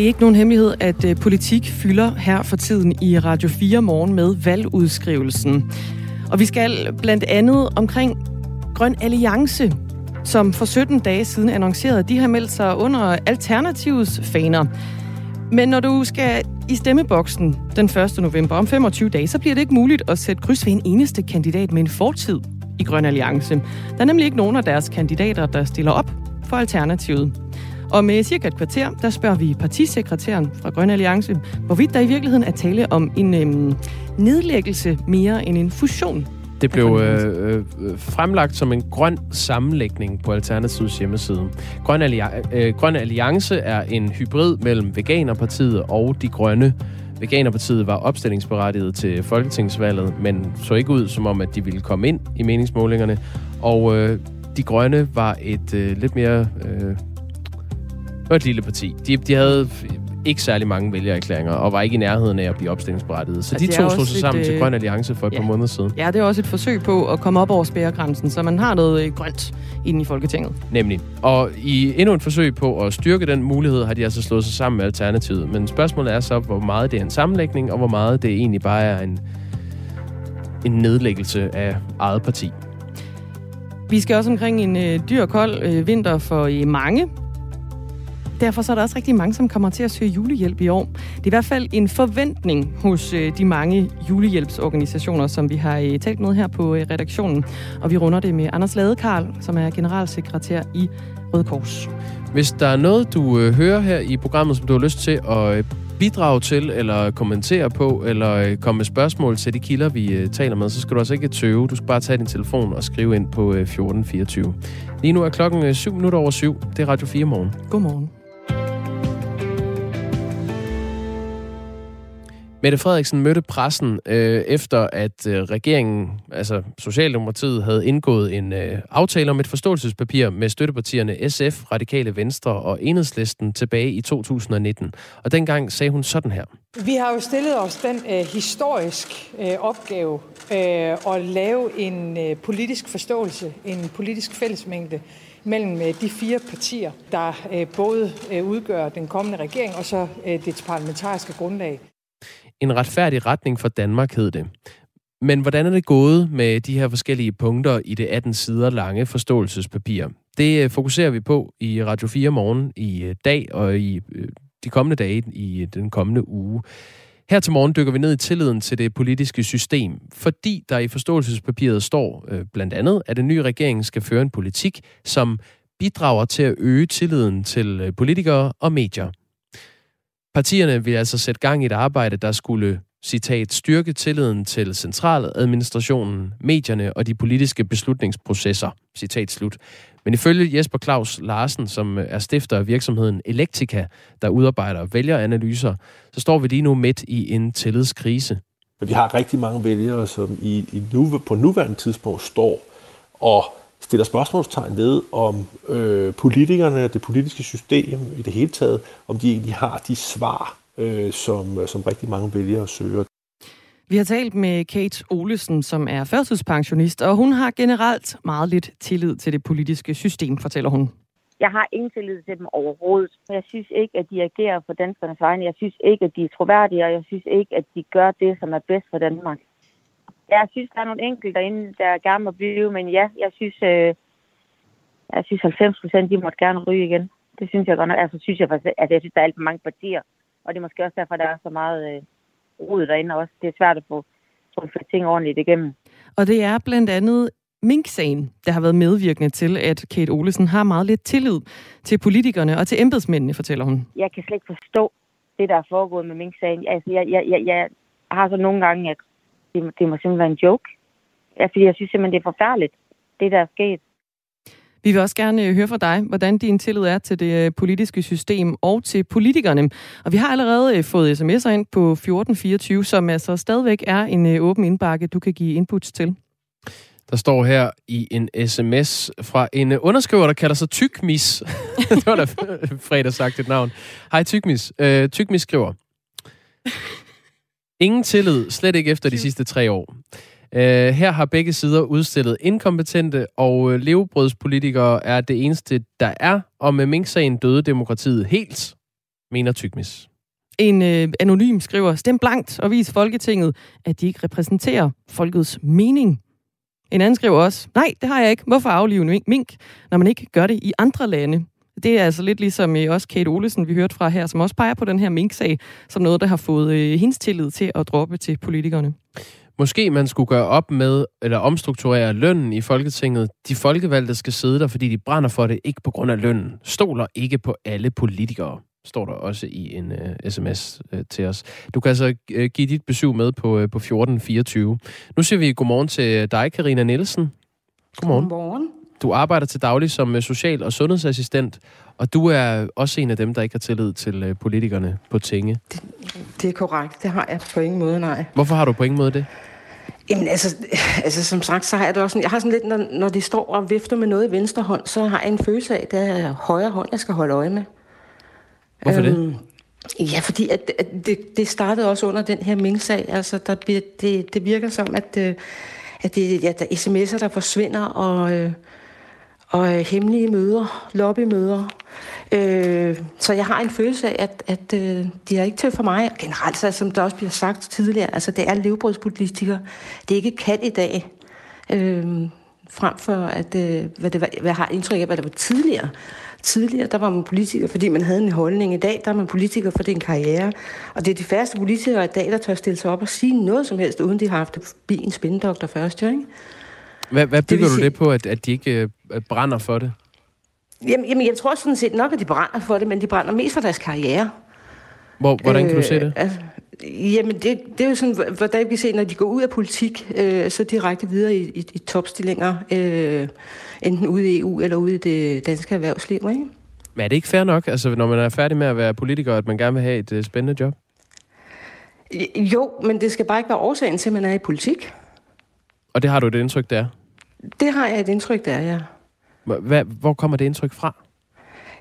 Det er ikke nogen hemmelighed, at øh, politik fylder her for tiden i Radio 4 morgen med valgudskrivelsen. Og vi skal blandt andet omkring Grøn Alliance, som for 17 dage siden annoncerede, at de har meldt sig under Alternativets faner. Men når du skal i stemmeboksen den 1. november om 25 dage, så bliver det ikke muligt at sætte kryds ved en eneste kandidat med en fortid i Grøn Alliance. Der er nemlig ikke nogen af deres kandidater, der stiller op for Alternativet. Og med cirka et kvarter, der spørger vi partisekretæren fra Grøn Alliance, hvorvidt der i virkeligheden er tale om en øhm, nedlæggelse mere end en fusion. Det blev øh, øh, fremlagt som en grøn sammenlægning på Alternativets hjemmeside. Grøn, Alliance, øh, grøn Alliance er en hybrid mellem Veganerpartiet og De Grønne. Veganerpartiet var opstillingsberettiget til folketingsvalget, men så ikke ud som om, at de ville komme ind i meningsmålingerne. Og øh, De Grønne var et øh, lidt mere... Øh, var et lille parti. De, de havde ikke særlig mange vælgererklæringer, og var ikke i nærheden af at blive opstillingsberettiget. Så altså, de to slog sig sammen et, til Grøn Alliance for et ja. par måneder siden. Ja, det er også et forsøg på at komme op over spærregrænsen, så man har noget øh, grønt inde i Folketinget. Nemlig. Og i endnu et forsøg på at styrke den mulighed, har de altså slået sig sammen med Alternativet. Men spørgsmålet er så, hvor meget det er en sammenlægning, og hvor meget det egentlig bare er en, en nedlæggelse af eget parti. Vi skal også omkring en øh, dyr kold øh, vinter for øh, mange. Derfor så er der også rigtig mange, som kommer til at søge julehjælp i år. Det er i hvert fald en forventning hos øh, de mange julehjælpsorganisationer, som vi har øh, talt med her på øh, redaktionen. Og vi runder det med Anders Ladekarl, som er generalsekretær i Røde Kors. Hvis der er noget, du hører her i programmet, som du har lyst til at bidrage til, eller kommentere på, eller komme med spørgsmål til de kilder, vi taler med, så skal du altså ikke tøve. Du skal bare tage din telefon og skrive ind på øh, 1424. Lige nu er klokken øh, 7 minutter over 7. Det er Radio 4 morgen. Godmorgen. Mette Frederiksen mødte pressen øh, efter, at øh, regeringen, altså Socialdemokratiet, havde indgået en øh, aftale om et forståelsespapir med støttepartierne SF, Radikale Venstre og Enhedslisten tilbage i 2019. Og dengang sagde hun sådan her. Vi har jo stillet os den øh, historisk øh, opgave øh, at lave en øh, politisk forståelse, en politisk fællesmængde mellem øh, de fire partier, der øh, både øh, udgør den kommende regering og så øh, det parlamentariske grundlag. En retfærdig retning for Danmark hed det. Men hvordan er det gået med de her forskellige punkter i det 18 sider lange forståelsespapir? Det øh, fokuserer vi på i Radio 4 morgen i øh, dag og i øh, de kommende dage i den kommende uge. Her til morgen dykker vi ned i tilliden til det politiske system, fordi der i forståelsespapiret står blandt andet, at den nye regering skal føre en politik, som bidrager til at øge tilliden til politikere og medier. Partierne ville altså sætte gang i et arbejde, der skulle, citat, styrke tilliden til centraladministrationen, medierne og de politiske beslutningsprocesser, citat slut. Men ifølge Jesper Claus Larsen, som er stifter af virksomheden Elektika, der udarbejder vælgeranalyser, så står vi lige nu midt i en tillidskrise. Vi har rigtig mange vælgere, som i, i nu, på nuværende tidspunkt står og stiller spørgsmålstegn ved, om øh, politikerne, det politiske system i det hele taget, om de egentlig har de svar, øh, som, som rigtig mange vælgere søger. Vi har talt med Kate Olesen, som er førtidspensionist, og hun har generelt meget lidt tillid til det politiske system, fortæller hun. Jeg har ingen tillid til dem overhovedet. Jeg synes ikke, at de agerer på danskernes vegne. Jeg synes ikke, at de er troværdige, og jeg synes ikke, at de gør det, som er bedst for Danmark. Jeg synes, der er nogle enkelte derinde, der gerne må blive, men ja, jeg synes, øh, jeg synes 90 procent, de måtte gerne ryge igen. Det synes jeg godt nok. Altså, synes jeg, faktisk, altså, jeg synes, der er alt for mange partier, og det er måske også derfor, der er så meget øh, rod derinde også. Det er svært at få, få ting ordentligt igennem. Og det er blandt andet Mink-sagen, der har været medvirkende til, at Kate Olesen har meget lidt tillid til politikerne og til embedsmændene, fortæller hun. Jeg kan slet ikke forstå det, der er foregået med Mink-sagen. Altså, jeg, jeg, jeg, jeg har så nogle gange, at det, det må simpelthen være en joke. Ja, fordi jeg synes simpelthen, det er forfærdeligt, det der er sket. Vi vil også gerne øh, høre fra dig, hvordan din tillid er til det øh, politiske system og til politikerne. Og vi har allerede øh, fået sms'er ind på 1424, som altså stadigvæk er en åben indbakke, du kan give inputs til. Der står her i en sms fra en underskriver, der kalder sig Tykmis. det var da fredag sagt et navn. Hej Tykmis. Uh, Tykmis skriver, Ingen tillid, slet ikke efter de sidste tre år. Uh, her har begge sider udstillet inkompetente, og uh, levebrødspolitikere er det eneste, der er, og med Mink-sagen døde demokratiet helt. mener Tygmis. En øh, anonym skriver, stem blankt og vis Folketinget, at de ikke repræsenterer folkets mening. En anden skriver også, nej, det har jeg ikke. Hvorfor aflive mink, når man ikke gør det i andre lande? Det er altså lidt ligesom øh, også Kate Olesen, vi hørte fra her, som også peger på den her mink-sag, som noget, der har fået øh, hendes tillid til at droppe til politikerne. Måske man skulle gøre op med, eller omstrukturere lønnen i Folketinget. De folkevalgte skal sidde der, fordi de brænder for det, ikke på grund af lønnen. Stoler ikke på alle politikere står der også i en uh, sms uh, til os. Du kan altså uh, give dit besøg med på, uh, på 1424. Nu siger vi godmorgen til dig, Karina Nielsen. Godmorgen. Godmorgen. Du arbejder til daglig som social- og sundhedsassistent, og du er også en af dem, der ikke har tillid til uh, politikerne på tinge. Det, det er korrekt. Det har jeg på ingen måde, nej. Hvorfor har du på ingen måde det? Jamen altså, altså som sagt, så har jeg det også sådan, jeg har sådan lidt, når, når de står og vifter med noget i venstre hånd, så har jeg en følelse af, at det er højre hånd, jeg skal holde øje med. Hvorfor øhm, det? Ja, fordi at, at det, det startede også under den her Ming-sag. Altså, der det, det virker som, at, øh, at det, ja, der er sms'er, der forsvinder, og, øh, og hemmelige møder, lobbymøder. Øh, så jeg har en følelse af, at, at øh, de er ikke til for mig. Generelt, så, som der også bliver sagt tidligere, altså det er levebrødspolitikere. Det er ikke kald i dag. Øh, frem for, at, øh, hvad, det var, hvad jeg har indtryk af, hvad det var tidligere. Tidligere, der var man politiker, fordi man havde en holdning. I dag, der er man politiker, for det er en karriere. Og det er de færreste politikere i dag, der tør stille sig op og sige noget som helst, uden de har haft en spindoktor først, jo, ikke? Hvad, hvad bygger det du det på, at, at de ikke øh, brænder for det? Jamen, jamen, jeg tror sådan set nok, at de brænder for det, men de brænder mest for deres karriere. Hvor, hvordan kan øh, du se det? Altså, jamen, det, det er jo sådan, hvordan vi kan se, når de går ud af politik, øh, så direkte videre i, i, i topstillinger, øh, enten ude i EU eller ude i det danske erhvervsliv, ikke? Men er det ikke fair nok, altså når man er færdig med at være politiker, at man gerne vil have et uh, spændende job? Jo, men det skal bare ikke være årsagen til, at man er i politik. Og det har du et indtryk, der? Det har jeg et indtryk, der, ja. Hvad, hvor kommer det indtryk fra?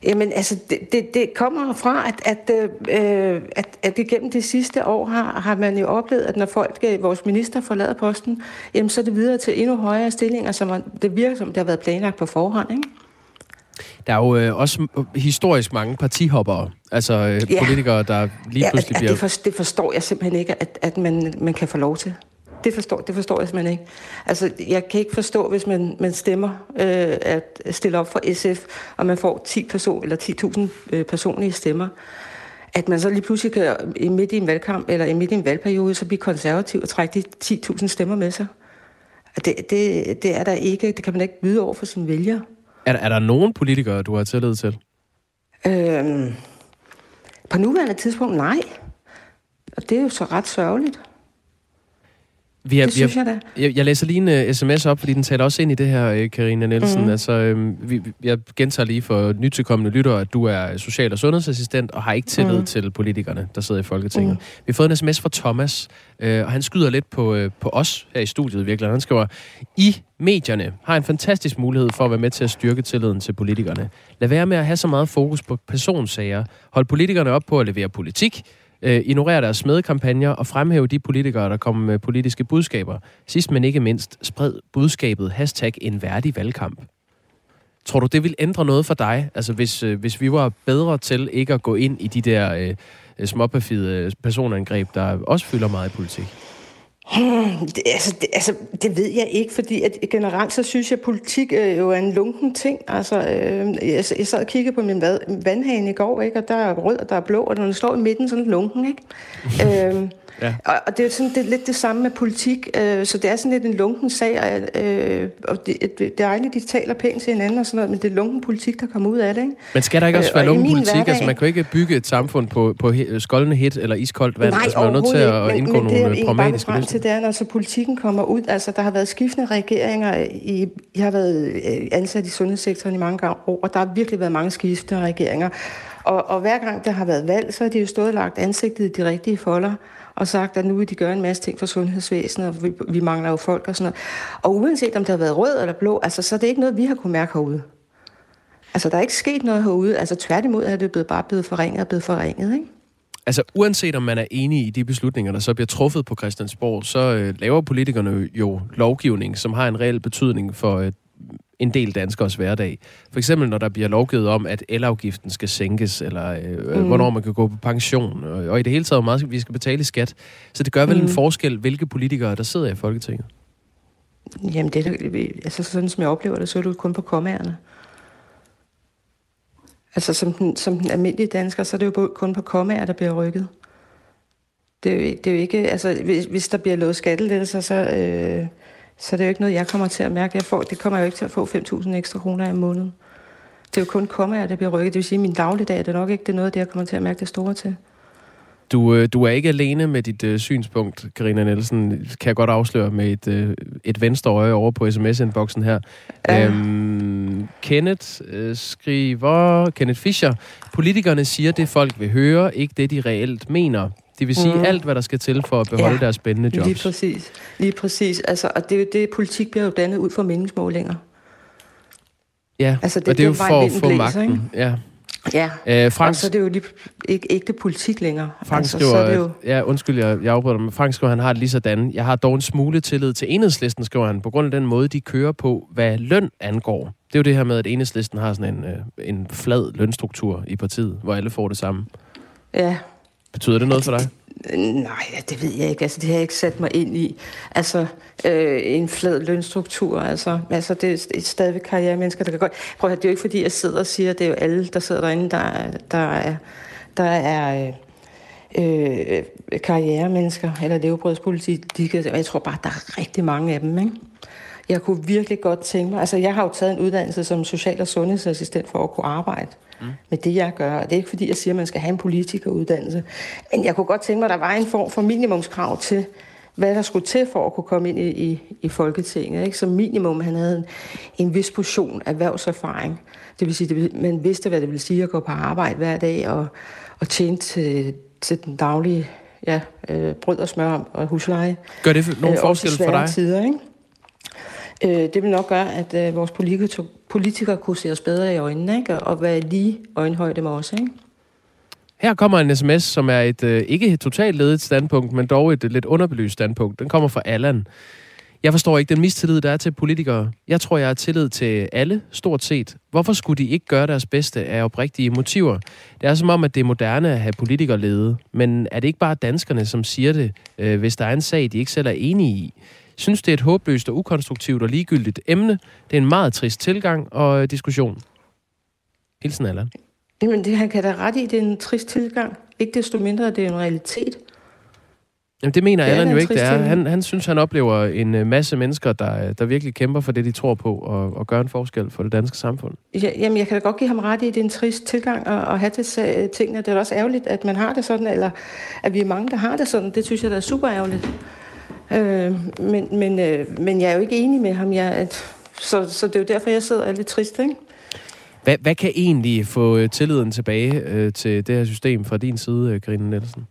Jamen, altså, det, det, det kommer fra, at, at, øh, at, at igennem det sidste år har, har man jo oplevet, at når folk, øh, vores minister forlader posten, jamen, så er det videre til endnu højere stillinger, som det virker som, det har været planlagt på forhånd, ikke? Der er jo øh, også historisk mange partihoppere, altså øh, ja. politikere, der lige pludselig ja, bliver... Det, for, det forstår jeg simpelthen ikke, at, at man, man kan få lov til. Det forstår, det forstår jeg simpelthen ikke. Altså, jeg kan ikke forstå, hvis man, man stemmer øh, at stille op for SF, og man får 10 person, eller 10.000 øh, personlige stemmer, at man så lige pludselig kan midt i en valgkamp, eller midt i en valgperiode, så blive konservativ og trække de 10.000 stemmer med sig. Det, det, det er der ikke, det kan man ikke vide over for sine vælgere. Er, er der nogen politikere, du har tillid til? Øhm, på nuværende tidspunkt, nej. Og det er jo så ret sørgeligt. Vi har, det synes vi har, jeg da. Jeg, jeg læser lige en uh, sms op, fordi den taler også ind i det her, uh, Karina Nielsen. Mm. Altså, um, vi, jeg gentager lige for nytilkommende lytter, at du er social- og sundhedsassistent og har ikke tillid mm. til politikerne, der sidder i Folketinget. Mm. Vi har fået en sms fra Thomas, uh, og han skyder lidt på, uh, på os her i studiet virkelig. Han skriver, I medierne har en fantastisk mulighed for at være med til at styrke tilliden til politikerne. Lad være med at have så meget fokus på personsager. Hold politikerne op på at levere politik, øh, ignorere deres smedekampagner og fremhæve de politikere, der kommer med politiske budskaber. Sidst men ikke mindst, spred budskabet hashtag en værdig valgkamp. Tror du, det vil ændre noget for dig? Altså hvis, øh, hvis vi var bedre til ikke at gå ind i de der øh, øh småpafide øh, personangreb, der også fylder meget i politik? Hmm, det, altså, det, altså, det ved jeg ikke, fordi at generelt så synes jeg, at politik øh, jo er en lunken ting. Altså, øh, jeg, jeg sad og kiggede på min vandhane i går, ikke? og der er rød, og der er blå, og når den står i midten, så den lunken. Ikke? øh, Ja. Og, og det er sådan, det er lidt det samme med politik, øh, så det er sådan lidt en lunken sag, øh, og det, det, det er egentlig, de taler pænt til hinanden og sådan noget, men det er lunken politik, der kommer ud af det, ikke? Men skal der ikke også øh, være lunken politik? Hverdag... Altså, man kan jo ikke bygge et samfund på, på skoldende hit eller iskoldt vand. Nej, altså, man er nødt til at men, indgå men nogle det, pragmatiske løsninger. til, det er, når så politikken kommer ud, altså, der har været skiftende regeringer, i, jeg har været øh, ansat i sundhedssektoren i mange år, og der har virkelig været mange skiftende regeringer. Og, og hver gang der har været valg, så har de jo stået og lagt ansigtet i de rigtige folder og sagt, at nu vil de gøre en masse ting for sundhedsvæsenet, og vi, vi mangler jo folk og sådan noget. Og uanset om det har været rød eller blå, altså, så er det ikke noget, vi har kunne mærke herude. Altså, der er ikke sket noget herude. Altså, tværtimod er det blevet, bare blevet forringet og blevet forringet, ikke? Altså, uanset om man er enig i de beslutninger, der så bliver truffet på Christiansborg, så øh, laver politikerne jo lovgivning, som har en reel betydning for øh, en del danskers hverdag. For eksempel når der bliver lovgivet om, at elafgiften skal sænkes, eller øh, mm. hvornår man kan gå på pension, og, og i det hele taget, hvor meget vi skal betale i skat. Så det gør vel mm. en forskel, hvilke politikere, der sidder i Folketinget? Jamen, det er, altså, sådan som jeg oplever det, så er det kun på kommærerne. Altså, som den, som den almindelige dansker, så er det jo kun på kommaer, der bliver rykket. Det er jo, det er jo ikke, altså, hvis, hvis der bliver lovet skattelettelser, så, øh, så det er jo ikke noget, jeg kommer til at mærke. Jeg får, det kommer jeg jo ikke til at få 5.000 ekstra kroner i måneden. Det er jo kun kommaer, der bliver rykket. Det vil sige, at min dagligdag det er nok ikke det er noget, det jeg kommer til at mærke det store til. Du, øh, du er ikke alene med dit uh, synspunkt, Karina Nielsen, kan jeg godt afsløre med et, uh, et venstre øje over på sms-inboxen her. Ja. Øhm, Kenneth uh, skriver, Kenneth Fischer, politikerne siger det, folk vil høre, ikke det, de reelt mener. Det vil sige mm. alt, hvad der skal til for at beholde ja, deres spændende jobs. Lige præcis. Lige præcis. Altså, og det, det politik bliver jo dannet ud fra meningsmålinger. Ja, altså, det, og det er jo for at få magten. Ikke? Ja. Ja, øh, Frank, og så er det jo lige, ikke ægte politik længere. Frank altså, skriver, så er det jo... ja, undskyld, jeg, jeg afbryder dig, men Frank skriver, han har det lige sådan. Jeg har dog en smule tillid til enhedslisten, skriver han, på grund af den måde, de kører på, hvad løn angår. Det er jo det her med, at enhedslisten har sådan en, øh, en flad lønstruktur i partiet, hvor alle får det samme. Ja. Betyder det noget for dig? Nej, det ved jeg ikke. Altså, det har jeg ikke sat mig ind i. Altså, øh, en flad lønstruktur. Altså, altså det er stadigvæk karrieremennesker, der kan godt... Prøv at det er jo ikke, fordi jeg sidder og siger, at det er jo alle, der sidder derinde, der, der er, der er øh, øh, karrieremennesker eller levebrødspolitik. Jeg tror bare, der er rigtig mange af dem, ikke? Jeg kunne virkelig godt tænke mig... Altså, jeg har jo taget en uddannelse som social- og sundhedsassistent for at kunne arbejde mm. med det, jeg gør. Og det er ikke, fordi jeg siger, at man skal have en politikeruddannelse. Men jeg kunne godt tænke mig, at der var en form for minimumskrav til, hvad der skulle til for at kunne komme ind i, i, i Folketinget. Ikke? Som minimum, han havde en, en vis portion erhvervserfaring. Det vil sige, at man vidste, hvad det ville sige at gå på arbejde hver dag og, og tjene til, til den daglige ja, øh, brød og smør og husleje. Gør det nogle øh, forskel for dig? Tider, ikke? Øh, det vil nok gøre, at øh, vores politikere, politikere kunne se os bedre i øjnene, ikke? og være lige øjenhøjde med os. Ikke? Her kommer en sms, som er et øh, ikke et totalt ledet standpunkt, men dog et øh, lidt underbelyst standpunkt. Den kommer fra Allan. Jeg forstår ikke den mistillid, der er til politikere. Jeg tror, jeg har tillid til alle, stort set. Hvorfor skulle de ikke gøre deres bedste af oprigtige motiver? Det er som om, at det er moderne at have politikere ledet. Men er det ikke bare danskerne, som siger det, øh, hvis der er en sag, de ikke selv er enige i? Synes, det er et håbløst og ukonstruktivt og ligegyldigt emne. Det er en meget trist tilgang og øh, diskussion. Hilsen, Allan. Jamen, det, han kan da ret i, det er en trist tilgang. Ikke desto mindre, det er en realitet. Jamen, det mener Allan jo ikke, det er. Han, han synes, han oplever en øh, masse mennesker, der, der virkelig kæmper for det, de tror på, og, og gør en forskel for det danske samfund. Ja, jamen, jeg kan da godt give ham ret i, at det er en trist tilgang at, at have til tingene. Det er da også ærgerligt, at man har det sådan, eller at vi er mange, der har det sådan. Det synes jeg, der er super ærgerligt. Øh, men, men, øh, men jeg er jo ikke enig med ham. Jeg, at, så, så det er jo derfor, jeg sidder og er lidt trist, ikke? Hvad, hvad kan egentlig få øh, tilliden tilbage øh, til det her system fra din side, øh, Karine Nielsen?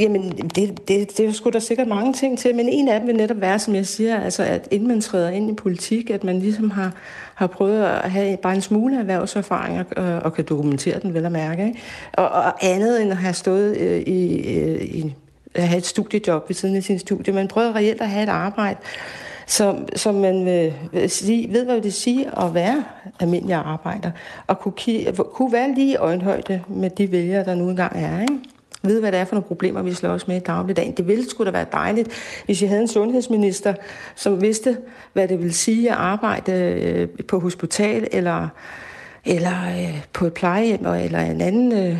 Jamen, det, det, det er sgu da sikkert mange ting til, men en af dem vil netop være, som jeg siger, altså at inden man træder ind i politik, at man ligesom har, har prøvet at have bare en smule erhvervserfaring og, og kan dokumentere den vel at mærke. Ikke? Og, og andet end at have stået øh, i, øh, i at have et studiejob ved siden af sin studie. Man prøver reelt at have et arbejde, som, som man øh, vil sige, ved, hvad det vil sige at være almindelig arbejder, og kunne, kunne være lige i øjenhøjde med de vælgere, der nu engang er. Ikke? Ved, hvad det er for nogle problemer, vi slås med i dagligdagen. Det ville sgu da være dejligt, hvis jeg havde en sundhedsminister, som vidste, hvad det vil sige at arbejde øh, på hospital, eller, eller øh, på et plejehjem, eller en anden, øh,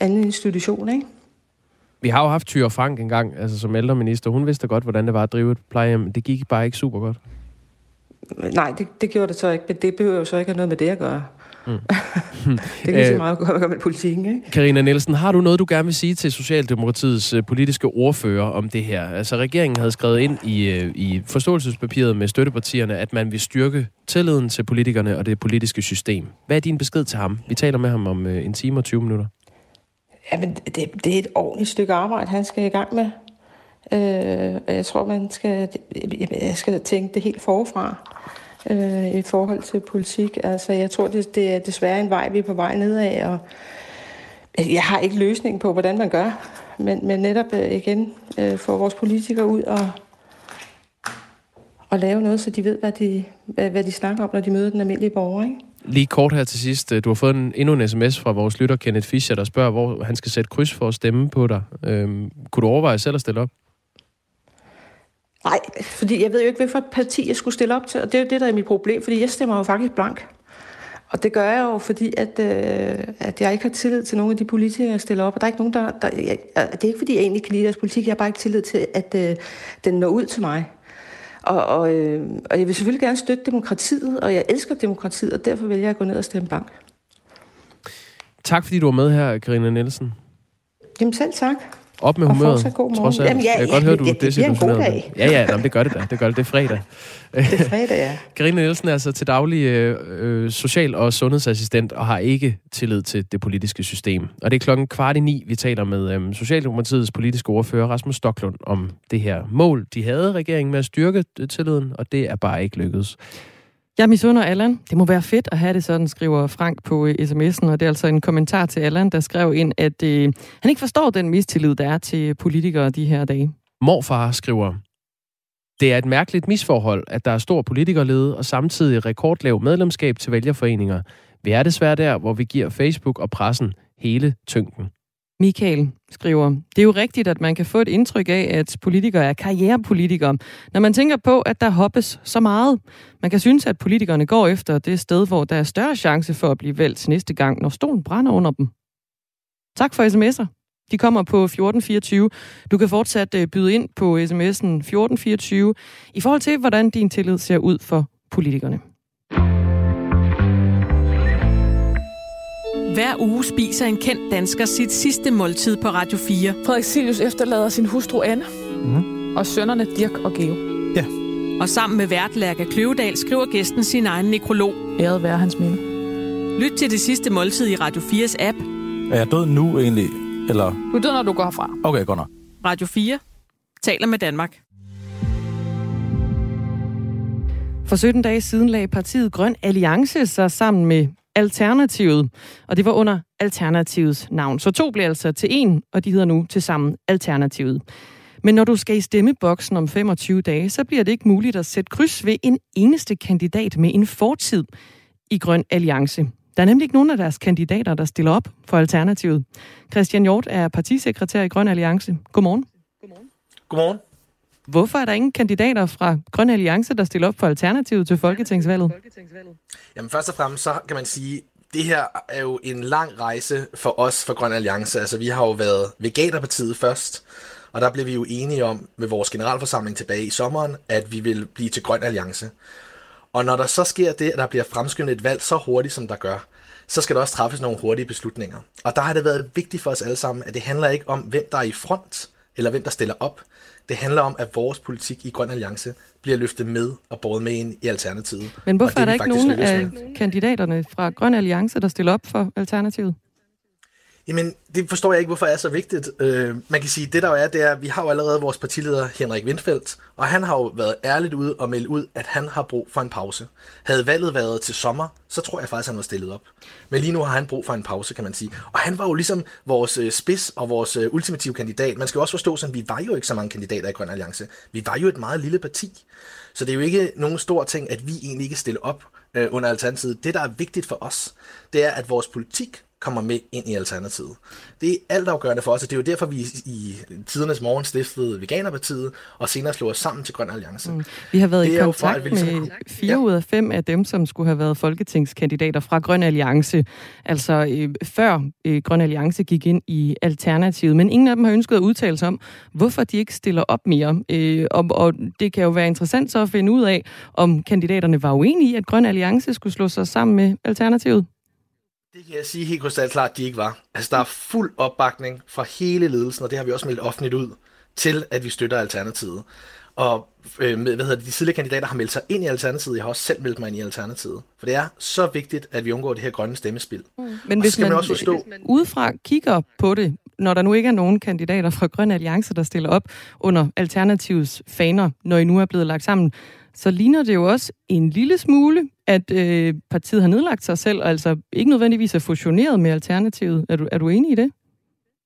anden institution. Ikke? Vi har jo haft Tyre Frank engang, altså som ældreminister. Hun vidste godt, hvordan det var at drive et plejehjem. Det gik bare ikke super godt. Nej, det, det gjorde det så ikke, men det behøver jo så ikke have noget med det at gøre. Mm. det kan så meget godt gøre med politikken, ikke? Karina Nielsen, har du noget, du gerne vil sige til Socialdemokratiets øh, politiske ordfører om det her? Altså, regeringen havde skrevet ind i, øh, i forståelsespapiret med støttepartierne, at man vil styrke tilliden til politikerne og det politiske system. Hvad er din besked til ham? Vi taler med ham om øh, en time og 20 minutter. Jamen, det, det er et ordentligt stykke arbejde, han skal i gang med. Øh, jeg tror, man skal, jeg skal tænke det helt forfra øh, i forhold til politik. Altså, jeg tror, det, det er desværre en vej, vi er på vej nedad, og altså, jeg har ikke løsningen på, hvordan man gør, men, men netop øh, igen øh, få vores politikere ud og, at lave noget, så de ved, hvad de, hvad, hvad de snakker om, når de møder den almindelige borger. Ikke? Lige kort her til sidst. Øh, du har fået en, endnu en sms fra vores lytter, Kenneth Fischer, der spørger, hvor han skal sætte kryds for at stemme på dig. Øhm, kunne du overveje selv at stille op? Nej, fordi jeg ved jo ikke, hvilket parti jeg skulle stille op til, og det er jo det, der er mit problem, fordi jeg stemmer jo faktisk blank. Og det gør jeg jo, fordi at, øh, at jeg ikke har tillid til nogle af de politikere, jeg stiller op. Og der er ikke nogen, der... der jeg, det er ikke, fordi jeg egentlig kan lide deres politik. Jeg har bare ikke tillid til, at øh, den når ud til mig. Og, og, øh, og jeg vil selvfølgelig gerne støtte demokratiet, og jeg elsker demokratiet, og derfor vil jeg gå ned og stemme bank. Tak fordi du var med her, Karina Nielsen. Jamen selv tak. Op med humøret, god trods alt. Jamen, ja, jeg kan ja, godt høre, du er desillusioneret. Ja, ja, jamen, det gør det da. Det gør det. Det er fredag. Det er fredag, ja. Karina Nielsen er altså til daglig øh, øh, social- og sundhedsassistent og har ikke tillid til det politiske system. Og det er klokken kvart i ni, vi taler med øh, Socialdemokratiets politiske ordfører Rasmus Stoklund om det her mål, de havde regeringen med at styrke tilliden, og det er bare ikke lykkedes. Jeg misunder Allan. Det må være fedt at have det sådan, skriver Frank på øh, sms'en, og det er altså en kommentar til Allan, der skrev ind, at øh, han ikke forstår den mistillid, der er til politikere de her dage. Morfar skriver, det er et mærkeligt misforhold, at der er stor politikerlede og samtidig rekordlav medlemskab til vælgerforeninger. Vi er desværre der, hvor vi giver Facebook og pressen hele tyngden. Michael skriver, det er jo rigtigt, at man kan få et indtryk af, at politikere er karrierepolitikere, når man tænker på, at der hoppes så meget. Man kan synes, at politikerne går efter det sted, hvor der er større chance for at blive valgt næste gang, når stolen brænder under dem. Tak for sms'er. De kommer på 1424. Du kan fortsat øh, byde ind på sms'en 1424 i forhold til, hvordan din tillid ser ud for politikerne. Hver uge spiser en kendt dansker sit sidste måltid på Radio 4. Frederik Silius efterlader sin hustru Anne mm. og sønnerne Dirk og Geo. Ja. Og sammen med vært Lærke Kløvedal skriver gæsten sin egen nekrolog. Æret være hans minde. Lyt til det sidste måltid i Radio 4's app. Er jeg død nu egentlig? Eller? Du er død, når du går herfra. Okay, godt nok. Radio 4 taler med Danmark. For 17 dage siden lagde partiet Grøn Alliance sig sammen med Alternativet, og det var under Alternativets navn. Så to blev altså til en, og de hedder nu til sammen Alternativet. Men når du skal i stemmeboksen om 25 dage, så bliver det ikke muligt at sætte kryds ved en eneste kandidat med en fortid i Grøn Alliance. Der er nemlig ikke nogen af deres kandidater, der stiller op for Alternativet. Christian Hjort er partisekretær i Grøn Alliance. Godmorgen. Godmorgen. Godmorgen. Hvorfor er der ingen kandidater fra Grøn Alliance, der stiller op for Alternativet til Folketingsvalget? Jamen først og fremmest, så kan man sige, det her er jo en lang rejse for os for Grøn Alliance. Altså vi har jo været Veganerpartiet først, og der blev vi jo enige om med vores generalforsamling tilbage i sommeren, at vi vil blive til Grøn Alliance. Og når der så sker det, at der bliver fremskyndet et valg så hurtigt, som der gør, så skal der også træffes nogle hurtige beslutninger. Og der har det været vigtigt for os alle sammen, at det handler ikke om, hvem der er i front, eller hvem der stiller op. Det handler om, at vores politik i Grøn Alliance bliver løftet med og båret med ind i Alternativet. Men hvorfor er der ikke nogen af kandidaterne fra Grøn Alliance, der stiller op for Alternativet? Jamen, det forstår jeg ikke, hvorfor det er så vigtigt. Øh, man kan sige, det der jo er, det er, at vi har jo allerede vores partileder Henrik Windfeldt, og han har jo været ærligt ud og meldt ud, at han har brug for en pause. Havde valget været til sommer, så tror jeg faktisk, han var stillet op. Men lige nu har han brug for en pause, kan man sige. Og han var jo ligesom vores øh, spids og vores øh, ultimative kandidat. Man skal jo også forstå, at vi var jo ikke så mange kandidater i Grøn Alliance. Vi var jo et meget lille parti. Så det er jo ikke nogen stor ting, at vi egentlig ikke stiller op øh, under Alternativet. Det, der er vigtigt for os, det er, at vores politik kommer med ind i Alternativet. Det er altafgørende for os, og det er jo derfor, vi i tidernes morgen stiftede Veganerpartiet, og senere slog os sammen til Grøn Alliance. Mm. Vi har været det i kontakt for, at ligesom... med fire ja. ud af fem af dem, som skulle have været folketingskandidater fra Grøn Alliance, altså øh, før øh, Grøn Alliance gik ind i Alternativet. Men ingen af dem har ønsket at udtale sig om, hvorfor de ikke stiller op mere. Øh, og, og det kan jo være interessant så at finde ud af, om kandidaterne var uenige i, at Grøn Alliance skulle slå sig sammen med Alternativet. Det kan jeg sige helt krystalklart, at de ikke var. Altså, der er fuld opbakning fra hele ledelsen, og det har vi også meldt offentligt ud, til at vi støtter Alternativet. Og øh, med, hvad hedder det, de tidligere kandidater har meldt sig ind i Alternativet. Jeg har også selv meldt mig ind i Alternativet. For det er så vigtigt, at vi undgår det her grønne stemmespil. Mm. Men hvis man, man også forstå... hvis man udefra kigger på det, når der nu ikke er nogen kandidater fra Grøn Alliance, der stiller op under Alternativets faner, når I nu er blevet lagt sammen, så ligner det jo også en lille smule, at øh, partiet har nedlagt sig selv, altså ikke nødvendigvis er fusioneret med Alternativet. Er du, er du enig i det?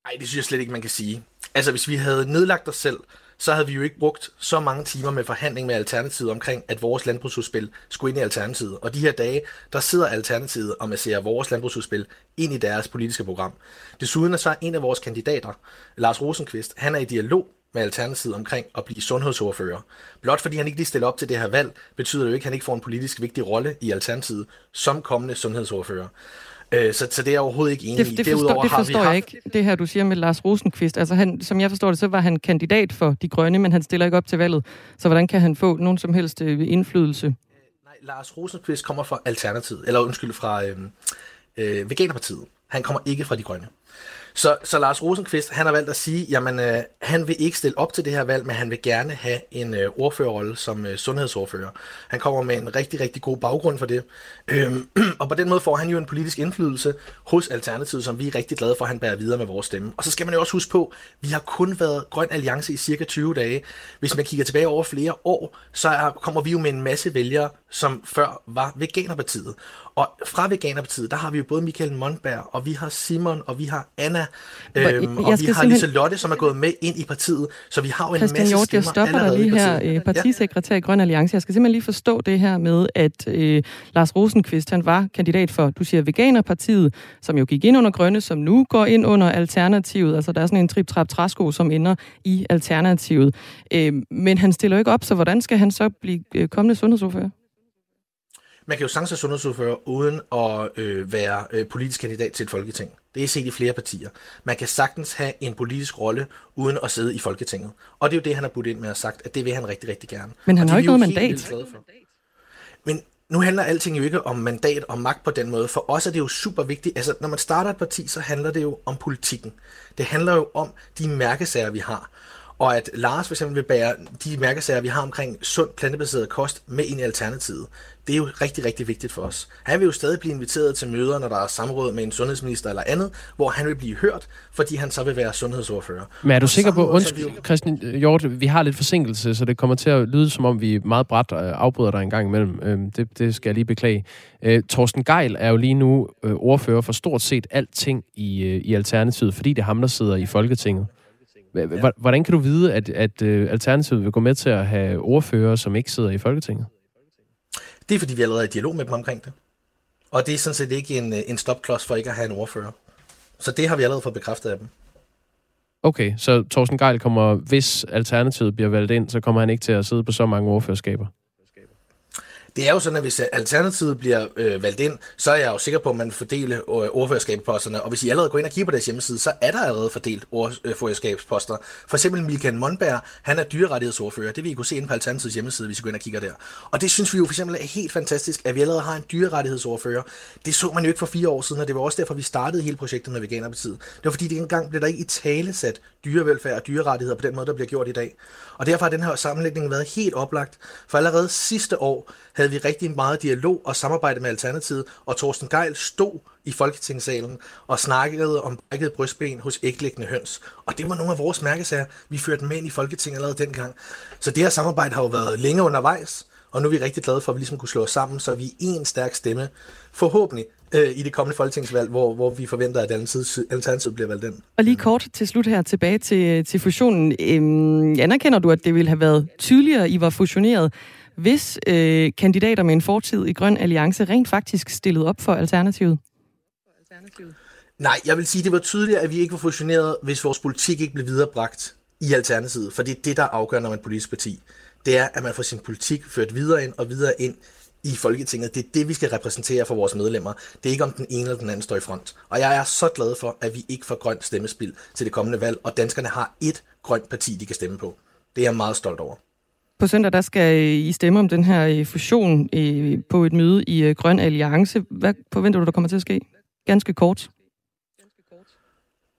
Nej, det synes jeg slet ikke, man kan sige. Altså, hvis vi havde nedlagt os selv, så havde vi jo ikke brugt så mange timer med forhandling med Alternativet omkring, at vores landbrugsudspil skulle ind i Alternativet. Og de her dage, der sidder Alternativet og masserer vores landbrugsudspil ind i deres politiske program. Desuden er så en af vores kandidater, Lars Rosenqvist, han er i dialog med Alternativet omkring at blive sundhedsordfører. Blot fordi han ikke lige stiller op til det her valg, betyder det jo ikke, at han ikke får en politisk vigtig rolle i Alternativet som kommende sundhedsordfører. Øh, så, så det er jeg overhovedet ikke enig det, det i. Forstår, det forstår jeg haft... ikke, det her du siger med Lars Rosenqvist. Altså han, som jeg forstår det, så var han kandidat for De Grønne, men han stiller ikke op til valget. Så hvordan kan han få nogen som helst øh, indflydelse? Nej, Lars Rosenqvist kommer fra Alternativet, eller undskyld, fra øh, øh, Veganerpartiet. Han kommer ikke fra De Grønne. Så, så Lars Rosenqvist, han har valgt at sige, jamen øh, han vil ikke stille op til det her valg, men han vil gerne have en øh, ordførerrolle som øh, sundhedsordfører. Han kommer med en rigtig, rigtig god baggrund for det. Øhm, og på den måde får han jo en politisk indflydelse hos Alternativet, som vi er rigtig glade for, at han bærer videre med vores stemme. Og så skal man jo også huske på, vi har kun været Grøn Alliance i cirka 20 dage. Hvis man kigger tilbage over flere år, så er, kommer vi jo med en masse vælgere, som før var Veganerpartiet. Og fra Veganerpartiet, der har vi jo både Michael Mondberg, og vi har Simon, og vi har Anna, øhm, og vi har Lise Lotte, som er gået med ind i partiet. Så vi har jo en Christian masse Hjort, jeg stopper dig lige her, øh, partisekretær i Grøn Alliance. Jeg skal simpelthen lige forstå det her med, at øh, Lars Rosenqvist, han var kandidat for, du siger Veganerpartiet, som jo gik ind under Grønne, som nu går ind under Alternativet. Altså der er sådan en trip-trap-træsko, som ender i Alternativet. Øh, men han stiller jo ikke op, så hvordan skal han så blive øh, kommende sundhedsordfører? Man kan jo sagtens være sundhedsordfører uden at øh, være øh, politisk kandidat til et folketing. Det er set i flere partier. Man kan sagtens have en politisk rolle uden at sidde i Folketinget. Og det er jo det, han har budt ind med og sagt, at det vil han rigtig, rigtig gerne. Men han har jo ikke noget mandat. Men nu handler alting jo ikke om mandat og magt på den måde. For os er det jo super vigtigt. Altså, når man starter et parti, så handler det jo om politikken. Det handler jo om de mærkesager, vi har. Og at Lars for eksempel vil bære de mærkesager, vi har omkring sund plantebaseret kost med ind i alternativet, det er jo rigtig, rigtig vigtigt for os. Han vil jo stadig blive inviteret til møder, når der er samråd med en sundhedsminister eller andet, hvor han vil blive hørt, fordi han så vil være sundhedsordfører. Men er du sikker på, undskyld, jo... Christian Hjort, vi har lidt forsinkelse, så det kommer til at lyde, som om vi meget bræt øh, afbryder dig en gang imellem. Øhm, det, det skal jeg lige beklage. Øh, Torsten Geil er jo lige nu øh, ordfører for stort set alting i, i Alternativet, fordi det er ham, der sidder i Folketinget. Hvordan kan du vide, at, at Alternativet vil gå med til at have ordfører, som ikke sidder i Folketinget? Det er, fordi vi allerede er i dialog med dem omkring det. Og det er sådan set ikke en, øh, en stopklods for ikke at have en ordfører. Så det har vi allerede fået bekræftet af dem. Okay, så Thorsten Geil kommer, hvis Alternativet bliver valgt ind, så kommer han ikke til at sidde på så mange ordførerskaber? Det er jo sådan, at hvis Alternativet bliver øh, valgt ind, så er jeg jo sikker på, at man fordeler øh, ordførerskabsposterne. Og hvis I allerede går ind og kigger på deres hjemmeside, så er der allerede fordelt øh, ordførerskabsposter. For eksempel Milkan Monberg, han er dyrerettighedsordfører. Det vil I kunne se ind på Alternativets hjemmeside, hvis I går ind og kigger der. Og det synes vi jo for eksempel er helt fantastisk, at vi allerede har en dyrerettighedsordfører. Det så man jo ikke for fire år siden, og det var også derfor, vi startede hele projektet med Veganerpartiet. Det var fordi, det engang blev der ikke i tale sat dyrevelfærd og dyrerettigheder på den måde, der bliver gjort i dag. Og derfor har den her sammenlægning været helt oplagt. For allerede sidste år havde vi rigtig meget dialog og samarbejde med Alternativet, og Thorsten Geil stod i Folketingssalen og snakkede om brækket brystben hos æglæggende høns. Og det var nogle af vores mærkesager. Vi førte med ind i Folketinget allerede dengang. Så det her samarbejde har jo været længe undervejs, og nu er vi rigtig glade for, at vi ligesom kunne slå os sammen, så vi er en stærk stemme, forhåbentlig øh, i det kommende folketingsvalg, hvor, hvor vi forventer, at Alternativet bliver valgt ind. Og lige kort til slut her tilbage til, til fusionen. Øhm, anerkender du, at det ville have været tydeligere, I var fusioneret, hvis øh, kandidater med en fortid i Grøn Alliance rent faktisk stillede op for Alternativet? Nej, jeg vil sige, det var tydeligt, at vi ikke var fusioneret, hvis vores politik ikke blev viderebragt i Alternativet. For det er det, der afgør, når man er et politisk parti. Det er, at man får sin politik ført videre ind og videre ind i Folketinget. Det er det, vi skal repræsentere for vores medlemmer. Det er ikke om den ene eller den anden står i front. Og jeg er så glad for, at vi ikke får grønt stemmespil til det kommende valg, og danskerne har et grønt parti, de kan stemme på. Det er jeg meget stolt over. På søndag der skal I stemme om den her øh, fusion øh, på et møde i øh, Grøn Alliance. Hvad forventer du, der kommer til at ske? Ganske kort.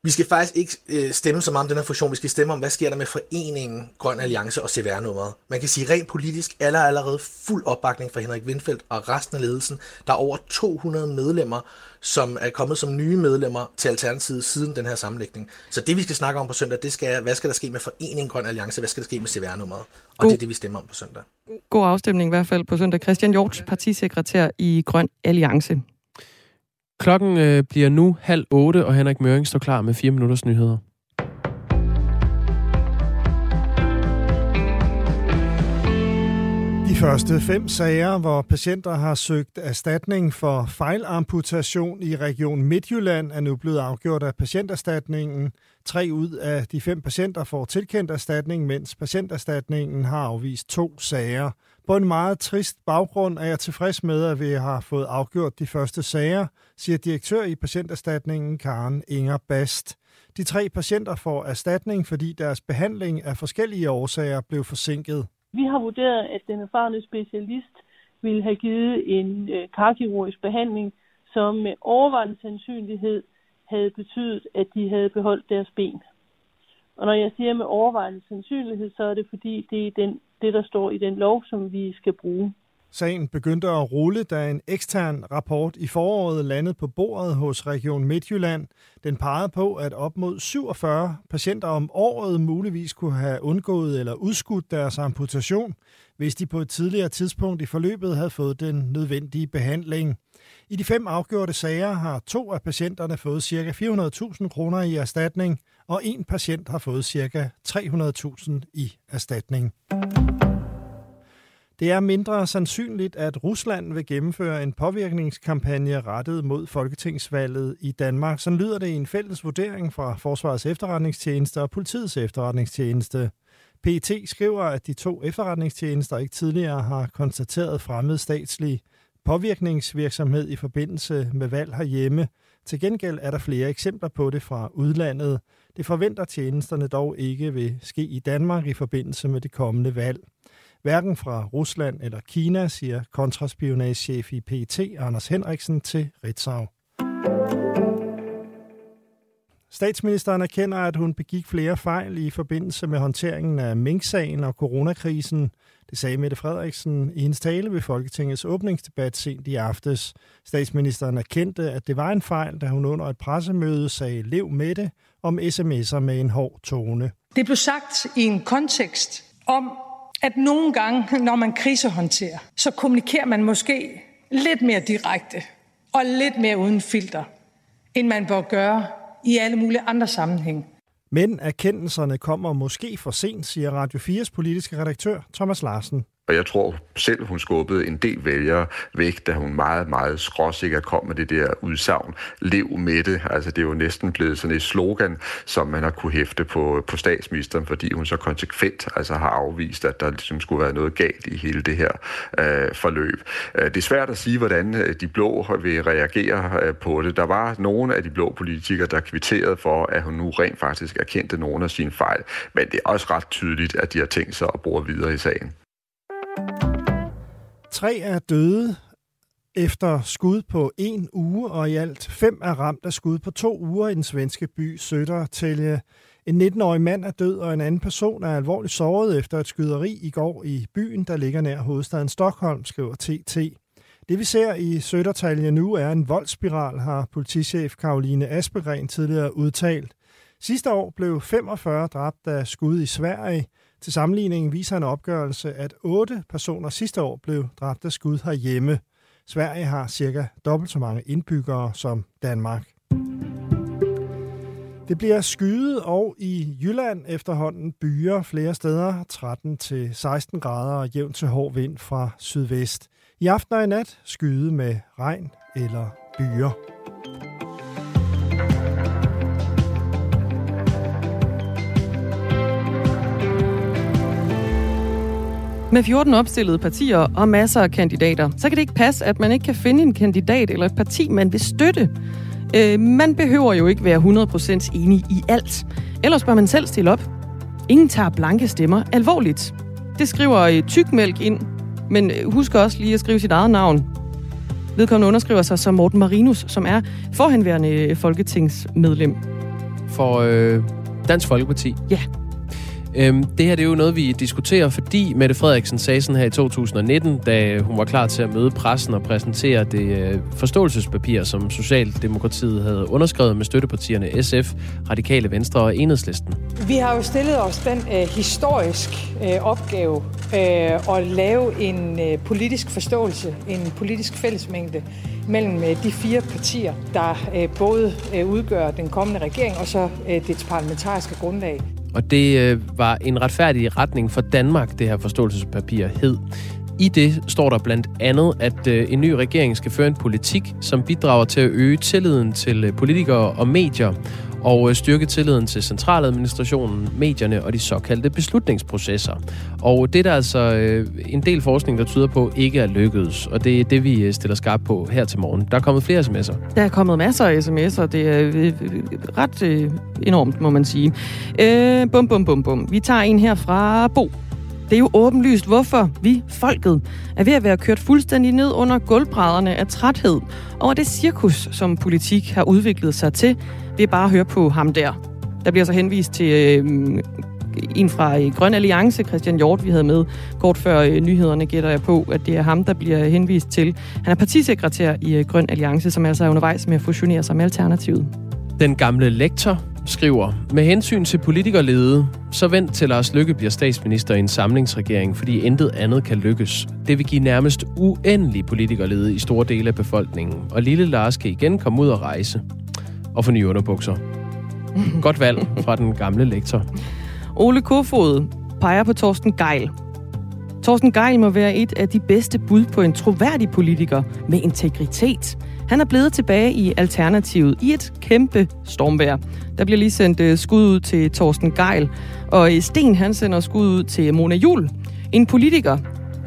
Vi skal faktisk ikke øh, stemme så meget om den her fusion. Vi skal stemme om, hvad sker der med foreningen Grøn Alliance og CVR-nummeret. Man kan sige rent politisk, er allerede fuld opbakning fra Henrik Windfeldt og resten af ledelsen. Der er over 200 medlemmer, som er kommet som nye medlemmer til Alternativet siden den her sammenlægning. Så det, vi skal snakke om på søndag, det skal hvad skal der ske med foreningen Grøn Alliance, hvad skal der ske med CVR-nummeret. Og God. det er det, vi stemmer om på søndag. God afstemning i hvert fald på søndag. Christian Hjort, partisekretær i Grøn Alliance. Klokken øh, bliver nu halv otte, og Henrik Møring står klar med fire minutters nyheder. De første fem sager, hvor patienter har søgt erstatning for fejlamputation i Region Midtjylland, er nu blevet afgjort af patienterstatningen. Tre ud af de fem patienter får tilkendt erstatning, mens patienterstatningen har afvist to sager. På en meget trist baggrund er jeg tilfreds med, at vi har fået afgjort de første sager, siger direktør i patienterstatningen Karen Inger Bast. De tre patienter får erstatning, fordi deres behandling af forskellige årsager blev forsinket. Vi har vurderet, at den erfarne specialist ville have givet en øh, karkirurgisk behandling, som med overvejende sandsynlighed havde betydet, at de havde beholdt deres ben. Og når jeg siger med overvejende sandsynlighed, så er det fordi, det er den, det, der står i den lov, som vi skal bruge. Sagen begyndte at rulle, da en ekstern rapport i foråret landede på bordet hos Region Midtjylland. Den pegede på, at op mod 47 patienter om året muligvis kunne have undgået eller udskudt deres amputation, hvis de på et tidligere tidspunkt i forløbet havde fået den nødvendige behandling. I de fem afgjorte sager har to af patienterne fået ca. 400.000 kroner i erstatning, og en patient har fået ca. 300.000 i erstatning. Det er mindre sandsynligt, at Rusland vil gennemføre en påvirkningskampagne rettet mod folketingsvalget i Danmark. Så lyder det i en fælles vurdering fra Forsvarets efterretningstjeneste og politiets efterretningstjeneste. PET skriver, at de to efterretningstjenester ikke tidligere har konstateret fremmed statslig påvirkningsvirksomhed i forbindelse med valg herhjemme. Til gengæld er der flere eksempler på det fra udlandet. Det forventer tjenesterne dog ikke vil ske i Danmark i forbindelse med det kommende valg. Hverken fra Rusland eller Kina, siger kontraspionagechef i PET Anders Henriksen til Ritzau. Statsministeren erkender, at hun begik flere fejl i forbindelse med håndteringen af Mink-sagen og coronakrisen. Det sagde Mette Frederiksen i hendes tale ved Folketingets åbningsdebat sent i aftes. Statsministeren erkendte, at det var en fejl, da hun under et pressemøde sagde lev med det om sms'er med en hård tone. Det blev sagt i en kontekst om, at nogle gange, når man krisehåndterer, så kommunikerer man måske lidt mere direkte og lidt mere uden filter, end man bør gøre i alle mulige andre sammenhænge. Men erkendelserne kommer måske for sent, siger Radio 4's politiske redaktør Thomas Larsen. Og jeg tror selv, hun skubbede en del vælgere væk, da hun meget, meget skråsikkert kom med det der udsagn. Lev med det. Altså, det er jo næsten blevet sådan et slogan, som man har kunne hæfte på, på statsministeren, fordi hun så konsekvent altså, har afvist, at der ligesom skulle være noget galt i hele det her øh, forløb. Øh, det er svært at sige, hvordan øh, de blå vil reagere øh, på det. Der var nogle af de blå politikere, der kvitterede for, at hun nu rent faktisk erkendte nogle af sine fejl. Men det er også ret tydeligt, at de har tænkt sig at bruge videre i sagen. Tre er døde efter skud på en uge, og i alt fem er ramt af skud på to uger i den svenske by Södertälje. Øh, en 19-årig mand er død, og en anden person er alvorligt såret efter et skyderi i går i byen, der ligger nær hovedstaden Stockholm, skriver TT. Det vi ser i Södertälje nu er en voldsspiral, har politichef Karoline Aspegren tidligere udtalt. Sidste år blev 45 dræbt af skud i Sverige, til sammenligning viser en opgørelse, at otte personer sidste år blev dræbt af skud herhjemme. Sverige har cirka dobbelt så mange indbyggere som Danmark. Det bliver skyet og i Jylland efterhånden byer flere steder 13 til 16 grader og jævnt til hård vind fra sydvest. I aften og i nat skyde med regn eller byer. Med 14 opstillede partier og masser af kandidater, så kan det ikke passe, at man ikke kan finde en kandidat eller et parti, man vil støtte. Øh, man behøver jo ikke være 100% enig i alt. Ellers bør man selv stille op. Ingen tager blanke stemmer alvorligt. Det skriver øh, Tykmælk ind, men øh, husk også lige at skrive sit eget navn. Vedkommende underskriver sig som Morten Marinus, som er forhenværende folketingsmedlem. For øh, Dansk Folkeparti? Ja. Øhm, det her det er jo noget, vi diskuterer, fordi Mette Frederiksen sagde sådan her i 2019, da hun var klar til at møde pressen og præsentere det øh, forståelsespapir, som Socialdemokratiet havde underskrevet med støttepartierne SF, Radikale Venstre og Enhedslisten. Vi har jo stillet os den øh, historisk øh, opgave øh, at lave en øh, politisk forståelse, en politisk fællesmængde mellem øh, de fire partier, der øh, både øh, udgør den kommende regering og så øh, dets parlamentariske grundlag. Og det øh, var en retfærdig retning for Danmark, det her forståelsespapir hed. I det står der blandt andet, at øh, en ny regering skal føre en politik, som bidrager til at øge tilliden til øh, politikere og medier, og øh, styrke tilliden til centraladministrationen, medierne og de såkaldte beslutningsprocesser. Og det er der altså øh, en del forskning, der tyder på ikke er lykkedes, og det er det, vi øh, stiller skarpt på her til morgen. Der er kommet flere sms'er. Der er kommet masser af sms'er. Det er øh, øh, ret øh, enormt, må man sige. Øh, bum, bum, bum, bum. Vi tager en her fra Bo. Det er jo åbenlyst, hvorfor vi, folket, er ved at være kørt fuldstændig ned under gulvbrædderne af træthed over det cirkus, som politik har udviklet sig til. Det er bare at høre på ham der. Der bliver så henvist til øh, en fra øh, Grøn Alliance, Christian Hjort, vi havde med kort før øh, nyhederne, gætter jeg på, at det er ham, der bliver henvist til. Han er partisekretær i øh, Grøn Alliance, som altså er undervejs med at fusionere sig med Alternativet. Den gamle lektor skriver, med hensyn til politikerlede, så vent til Lars Lykke bliver statsminister i en samlingsregering, fordi intet andet kan lykkes. Det vil give nærmest uendelig politikerlede i store dele af befolkningen, og lille Lars kan igen komme ud og rejse og få nye underbukser. Godt valg fra den gamle lektor. Ole Kofod peger på Torsten Geil. Torsten Geil må være et af de bedste bud på en troværdig politiker med integritet. Han er blevet tilbage i Alternativet i et kæmpe stormvær. Der bliver lige sendt uh, skud ud til Torsten Geil, og øh, Sten han sender skud ud til Mona Jul, en politiker,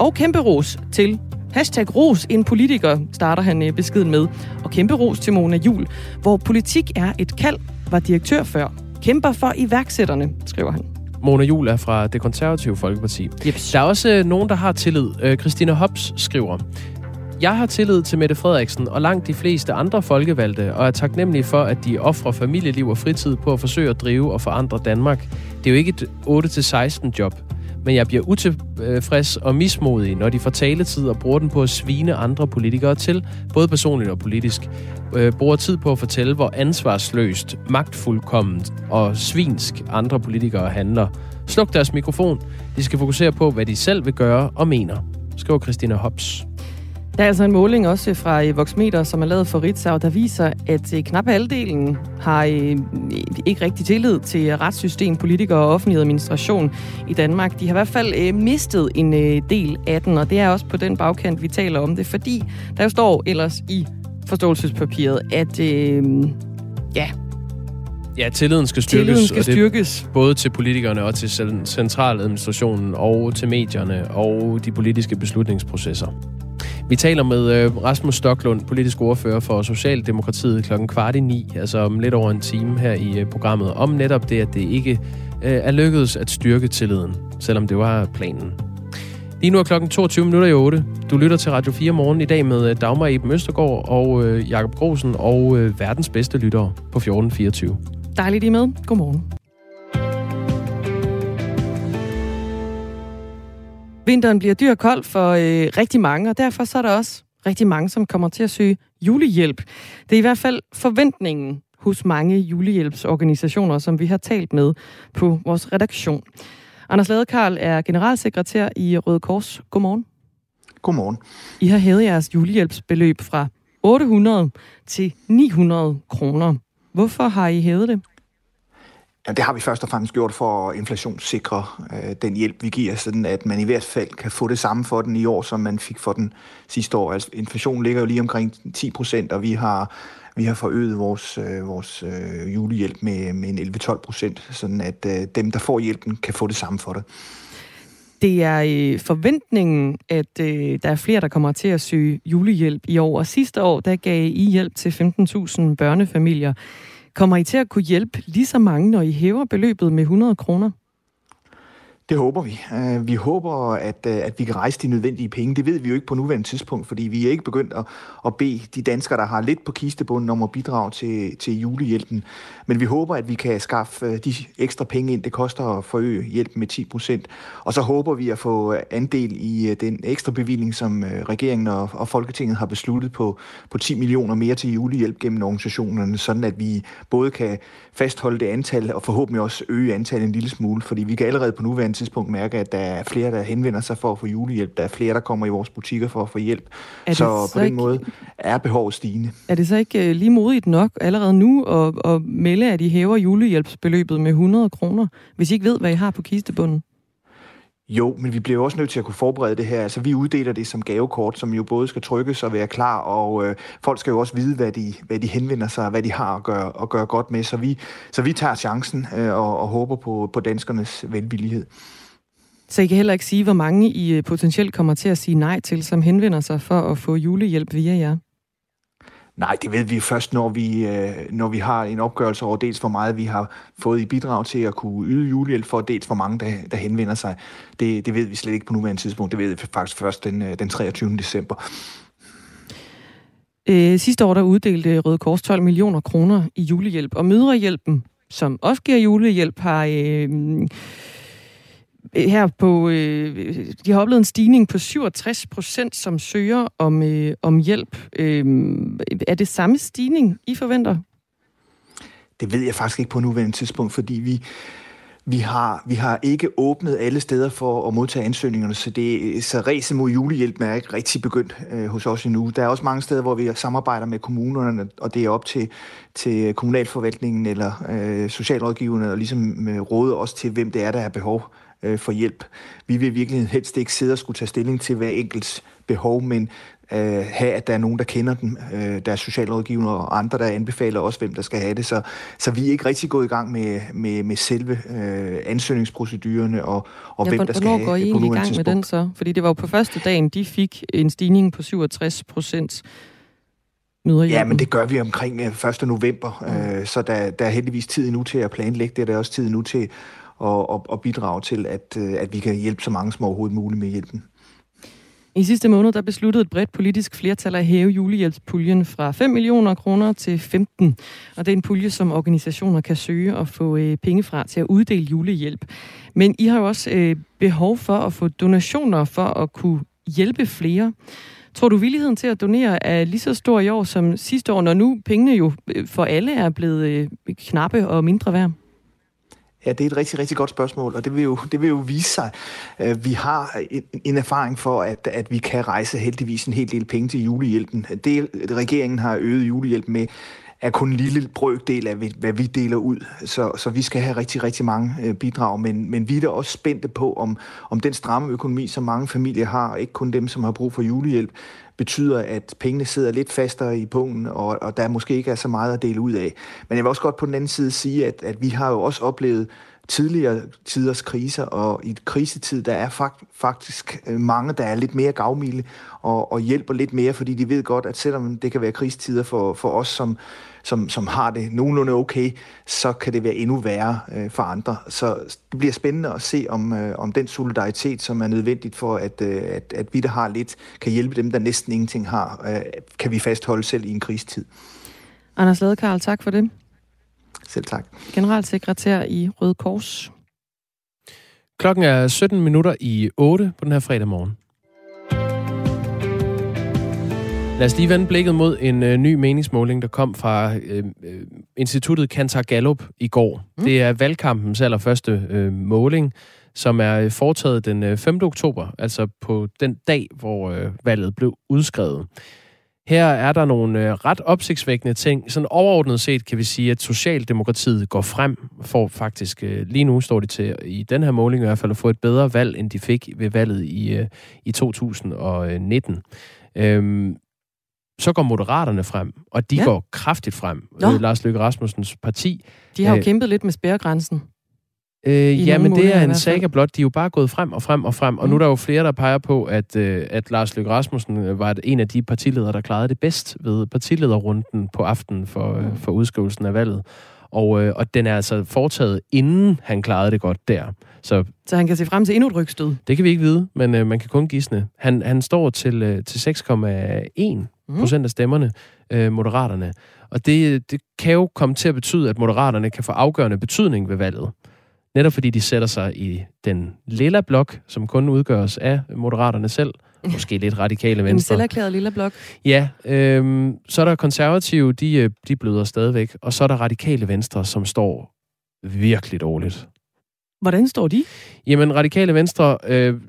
og kæmpe ros til Hashtag ros en politiker, starter han uh, beskeden med. Og kæmpe ros til Mona Jul, hvor politik er et kald, var direktør før. Kæmper for iværksætterne, skriver han. Mona Jul er fra det konservative Folkeparti. Jeps. Der er også øh, nogen, der har tillid. Øh, Christina Hobbs skriver, jeg har tillid til Mette Frederiksen og langt de fleste andre folkevalgte, og er taknemmelig for, at de offrer familieliv og fritid på at forsøge at drive og forandre Danmark. Det er jo ikke et 8-16 job, men jeg bliver utilfreds og mismodig, når de får taletid og bruger den på at svine andre politikere til, både personligt og politisk. Øh, bruger tid på at fortælle, hvor ansvarsløst, magtfuldkomment og svinsk andre politikere handler. Sluk deres mikrofon. De skal fokusere på, hvad de selv vil gøre og mener, skriver Christina Hobbs. Der er altså en måling også fra øh, Voxmeter, som er lavet for Ritzau, der viser, at øh, knap halvdelen har øh, ikke rigtig tillid til retssystem, politikere og offentlig administration i Danmark. De har i hvert fald mistet en del af den, og det er også på den bagkant, vi taler om det, fordi der jo står ellers i forståelsespapiret, at øh, ja, Ja, tilliden skal styrkes. Tilliden skal og det, styrkes. Både til politikerne og til centraladministrationen og til medierne og de politiske beslutningsprocesser. Vi taler med øh, Rasmus Stoklund, politisk ordfører for Socialdemokratiet klokken kvart i ni, altså om lidt over en time her i øh, programmet, om netop det, at det ikke øh, er lykkedes at styrke tilliden, selvom det var planen. Lige nu er klokken 22 minutter i 8. Du lytter til Radio 4 morgen i dag med Dagmar Eben Østergaard og øh, Jakob Grosen og øh, verdens bedste lyttere på 1424. Dejligt, I med. Godmorgen. Vinteren bliver dyr og kold for øh, rigtig mange, og derfor så er der også rigtig mange, som kommer til at søge julehjælp. Det er i hvert fald forventningen hos mange julehjælpsorganisationer, som vi har talt med på vores redaktion. Anders Ladekarl er generalsekretær i Røde Kors. Godmorgen. Godmorgen. I har hævet jeres julehjælpsbeløb fra 800 til 900 kroner. Hvorfor har I hævet det? Ja, det har vi først og fremmest gjort for at inflationssikre øh, den hjælp, vi giver, sådan at man i hvert fald kan få det samme for den i år, som man fik for den sidste år. Altså, inflationen ligger jo lige omkring 10 procent, og vi har, vi har forøget vores, øh, vores øh, julehjælp med, med en 11-12 procent, sådan at øh, dem, der får hjælpen, kan få det samme for det. Det er øh, forventningen, at øh, der er flere, der kommer til at søge julehjælp i år. Og sidste år, der gav I hjælp til 15.000 børnefamilier. Kommer I til at kunne hjælpe lige så mange, når I hæver beløbet med 100 kroner? Det håber vi. Øh, vi håber, at, øh, at vi kan rejse de nødvendige penge. Det ved vi jo ikke på nuværende tidspunkt, fordi vi er ikke begyndt at, at bede de danskere, der har lidt på kistebunden, om at bidrage til, til julehjælpen. Men vi håber, at vi kan skaffe øh, de ekstra penge ind. Det koster at forøge hjælpen med 10 procent. Og så håber vi at få andel i den ekstra bevilling, som regeringen og, og Folketinget har besluttet på, på 10 millioner mere til julehjælp gennem organisationerne, sådan at vi både kan fastholde det antal og forhåbentlig også øge antallet en lille smule, fordi vi kan allerede på nuværende tidspunkt mærke, at der er flere, der henvender sig for at få julehjælp. Der er flere, der kommer i vores butikker for at få hjælp. Så, så på den ikke, måde er behovet stigende. Er det så ikke uh, lige modigt nok allerede nu at, at melde, at I hæver julehjælpsbeløbet med 100 kroner, hvis I ikke ved, hvad I har på kistebunden? Jo, men vi bliver også nødt til at kunne forberede det her. Altså, vi uddeler det som gavekort, som jo både skal trykkes og være klar, og øh, folk skal jo også vide, hvad de, hvad de henvender sig, hvad de har at gøre, at gøre godt med. Så vi, så vi tager chancen øh, og, og håber på, på danskernes velvillighed. Så I kan heller ikke sige, hvor mange I øh, potentielt kommer til at sige nej til, som henvender sig for at få julehjælp via jer? Nej, det ved vi først, når vi, øh, når vi har en opgørelse over dels, hvor meget vi har fået i bidrag til at kunne yde julehjælp for, dels hvor mange, der, der henvender sig. Det, det ved vi slet ikke på nuværende tidspunkt. Det ved vi faktisk først den, øh, den 23. december. Øh, sidste år der uddelte Røde Kors 12 millioner kroner i julehjælp, og Mødrehjælpen, som også giver julehjælp, har øh, her på, øh, de har oplevet en stigning på 67 procent, som søger om, øh, om hjælp. Øh, er det samme stigning, I forventer? Det ved jeg faktisk ikke på nuværende tidspunkt, fordi vi, vi har, vi har ikke åbnet alle steder for at modtage ansøgningerne, så, det, så ræset mod julehjælp er ikke rigtig begyndt øh, hos os endnu. Der er også mange steder, hvor vi samarbejder med kommunerne, og det er op til, til kommunalforvaltningen eller øh, socialrådgiverne, og ligesom øh, råde os til, hvem det er, der er behov øh, for hjælp. Vi vil virkelig helst ikke sidde og skulle tage stilling til hver enkelts behov, men øh, have, at der er nogen, der kender dem, øh, der er socialrådgivere og andre, der anbefaler også, hvem der skal have det. Så, så vi er ikke rigtig gået i gang med, med, med selve øh, ansøgningsprocedurerne og, og ja, hvem der skal have går I det på i gang tidspunkt. med den så? Fordi det var jo på første dagen, de fik en stigning på 67 procent. Ja, men det gør vi omkring 1. Øh, november, mm. øh, så der, der er heldigvis tid nu til at planlægge det, der er også tid nu til og, og, og bidrage til, at, øh, at vi kan hjælpe så mange som overhovedet muligt med hjælpen. I sidste måned der besluttede et bredt politisk flertal at hæve julehjælpspuljen fra 5 millioner kroner til 15. Og det er en pulje, som organisationer kan søge og få øh, penge fra til at uddele julehjælp. Men I har jo også øh, behov for at få donationer for at kunne hjælpe flere. Tror du, villigheden til at donere er lige så stor i år som sidste år, når nu pengene jo øh, for alle er blevet øh, knappe og mindre værd? Ja, det er et rigtig, rigtig godt spørgsmål, og det vil jo, det vil jo vise sig. Øh, vi har en erfaring for, at, at vi kan rejse heldigvis en hel del penge til julehjælpen. Det, regeringen har øget julehjælp med, er kun en lille brøkdel af, hvad vi deler ud. Så, så vi skal have rigtig, rigtig mange øh, bidrag, men, men vi er da også spændte på, om, om den stramme økonomi, som mange familier har, ikke kun dem, som har brug for julehjælp, betyder, at pengene sidder lidt fastere i pungen, og, og der måske ikke er så meget at dele ud af. Men jeg vil også godt på den anden side sige, at, at vi har jo også oplevet tidligere tiders kriser, og i krisetid, der er faktisk øh, mange, der er lidt mere gavmilde og, og hjælper lidt mere, fordi de ved godt, at selvom det kan være krisetider for, for os, som, som, som har det nogenlunde okay, så kan det være endnu værre øh, for andre. Så det bliver spændende at se, om, øh, om den solidaritet, som er nødvendigt for, at, øh, at, at vi, der har lidt, kan hjælpe dem, der næsten ingenting har, øh, kan vi fastholde selv i en krisetid. Anders Ladekarl, tak for det. Selv tak. Generalsekretær i Røde Kors. Klokken er 17 minutter i 8 på den her fredag morgen. Lad os lige vende blikket mod en øh, ny meningsmåling, der kom fra øh, øh, instituttet Kantar Gallup i går. Mm. Det er valgkampens allerførste øh, måling, som er øh, foretaget den øh, 5. oktober, altså på den dag, hvor øh, valget blev udskrevet. Her er der nogle øh, ret opsigtsvækkende ting. Sådan overordnet set kan vi sige, at Socialdemokratiet går frem for faktisk, øh, lige nu står de til i den her måling i hvert fald, at få et bedre valg, end de fik ved valget i, øh, i 2019. Øhm, så går Moderaterne frem, og de ja. går kraftigt frem. Nå. Lars Løkke Rasmussens parti. De har jo øh, kæmpet lidt med spærregrænsen. Øh, ja, men det er en saga blot. De er jo bare gået frem og frem og frem, og mm. nu er der jo flere, der peger på, at, øh, at Lars Løkke Rasmussen øh, var en af de partiledere, der klarede det bedst ved partilederrunden på aftenen for, mm. for udskrivelsen af valget. Og, øh, og den er altså foretaget, inden han klarede det godt der. Så, så han kan se frem til endnu et rygstød? Det kan vi ikke vide, men øh, man kan kun gisne. Han, han står til, øh, til 6,1 mm. procent af stemmerne, øh, moderaterne. Og det, det kan jo komme til at betyde, at moderaterne kan få afgørende betydning ved valget. Netop fordi de sætter sig i den lille blok, som kun udgøres af moderaterne selv, måske lidt radikale venstre. En selverklæret lille blok. Ja, øhm, så er der konservative, de, øh, de bløder stadigvæk, og så er der radikale venstre, som står virkelig dårligt. Hvordan står de? Jamen, radikale venstre, øh,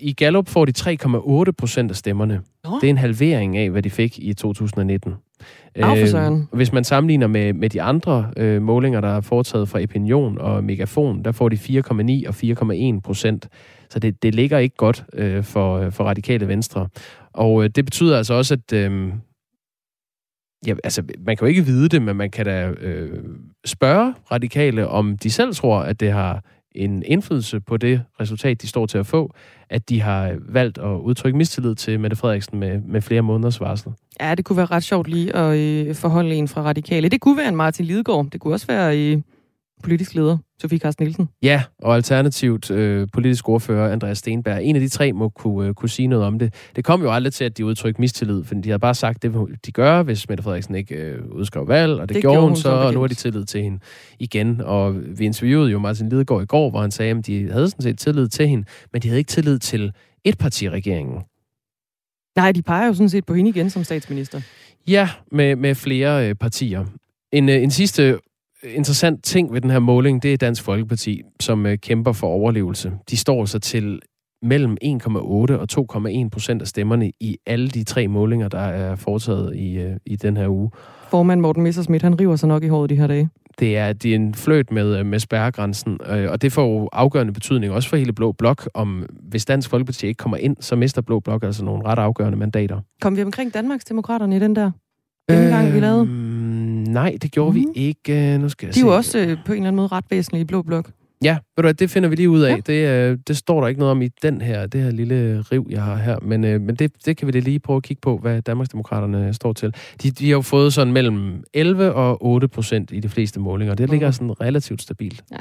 i Gallup får de 3,8 procent af stemmerne. Nå. Det er en halvering af, hvad de fik i 2019. Øh, hvis man sammenligner med, med de andre øh, målinger, der er foretaget fra Opinion og Megafon, der får de 4,9 og 4,1 procent. Så det, det ligger ikke godt øh, for, for radikale venstre. Og øh, det betyder altså også, at øh, ja, altså, man kan jo ikke vide det, men man kan da øh, spørge radikale, om de selv tror, at det har en indflydelse på det resultat, de står til at få, at de har valgt at udtrykke mistillid til Mette Frederiksen med, med flere måneders varsel. Ja, det kunne være ret sjovt lige at øh, forholde en fra radikale. Det kunne være en Martin Lidegaard. Det kunne også være øh, politisk leder, Sofie Carsten Nielsen. Ja, og alternativt øh, politisk ordfører Andreas Stenberg. En af de tre må kunne, øh, kunne sige noget om det. Det kom jo aldrig til, at de udtrykte mistillid, for de har bare sagt, det de gør, hvis Mette Frederiksen ikke øh, udskrev valg, og det, det gjorde hun så, og nu har de tillid til hende igen. Og vi interviewede jo Martin Lidegaard i går, hvor han sagde, at de havde sådan set tillid til hende, men de havde ikke tillid til etpartiregeringen. Nej, de peger jo sådan set på hende igen som statsminister. Ja, med, med flere øh, partier. En, øh, en sidste interessant ting ved den her måling, det er Dansk Folkeparti, som øh, kæmper for overlevelse. De står så til mellem 1,8 og 2,1 procent af stemmerne i alle de tre målinger, der er foretaget i, øh, i den her uge. Formand Morten Messersmith, han river sig nok i håret de her dage. Det er, det er en fløjt med, øh, med spærregrænsen, øh, og det får jo afgørende betydning også for hele Blå Blok, om hvis Dansk Folkeparti ikke kommer ind, så mister Blå Blok altså nogle ret afgørende mandater. Kom vi omkring Danmarksdemokraterne i den der gennemgang, øh, vi lavede? Nej, det gjorde mm. vi mhm. ikke. Nu skal jeg De er jo også øh, på en eller anden måde ret væsentlige i Blå Blok. Ja, ved du hvad, det finder vi lige ud af. Ja. Det, øh, det står der ikke noget om i den her, det her lille riv, jeg har her. Men, øh, men det, det kan vi lige prøve at kigge på, hvad Danmarksdemokraterne står til. De, de har jo fået sådan mellem 11 og 8 procent i de fleste målinger. Det ligger sådan relativt stabilt. Ja.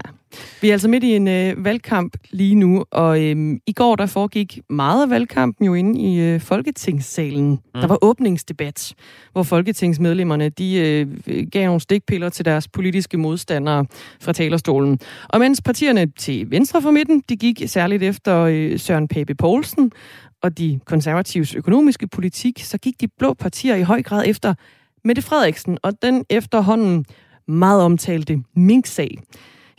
Vi er altså midt i en øh, valgkamp lige nu, og øh, i går der foregik meget af valgkampen jo inde i øh, Folketingssalen. Mm. Der var åbningsdebat, hvor folketingsmedlemmerne de øh, gav nogle stikpiller til deres politiske modstandere fra talerstolen. Og mens partierne til venstre for midten, de gik særligt efter øh, Søren Pape Poulsen og de konservatives økonomiske politik, så gik de blå partier i høj grad efter Mette Frederiksen og den efterhånden meget omtalte Mink-sag.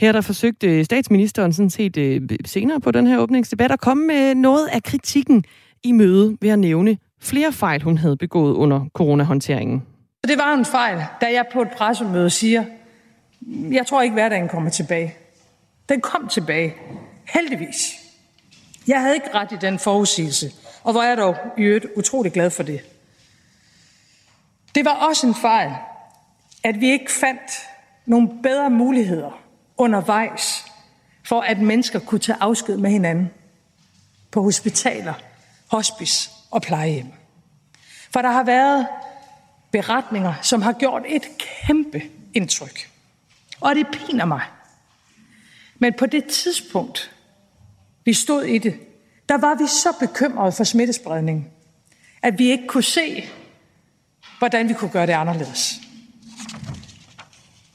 Her der forsøgte statsministeren sådan set øh, senere på den her åbningsdebat at komme med noget af kritikken i møde ved at nævne flere fejl, hun havde begået under coronahåndteringen. Det var en fejl, da jeg på et pressemøde siger, jeg tror ikke, hverdagen kommer tilbage. Den kom tilbage. Heldigvis. Jeg havde ikke ret i den forudsigelse, og hvor er jeg dog i øvrigt utrolig glad for det. Det var også en fejl, at vi ikke fandt nogle bedre muligheder undervejs for, at mennesker kunne tage afsked med hinanden på hospitaler, hospice og plejehjem. For der har været beretninger, som har gjort et kæmpe indtryk. Og det piner mig, men på det tidspunkt, vi stod i det, der var vi så bekymrede for smittespredning, at vi ikke kunne se, hvordan vi kunne gøre det anderledes.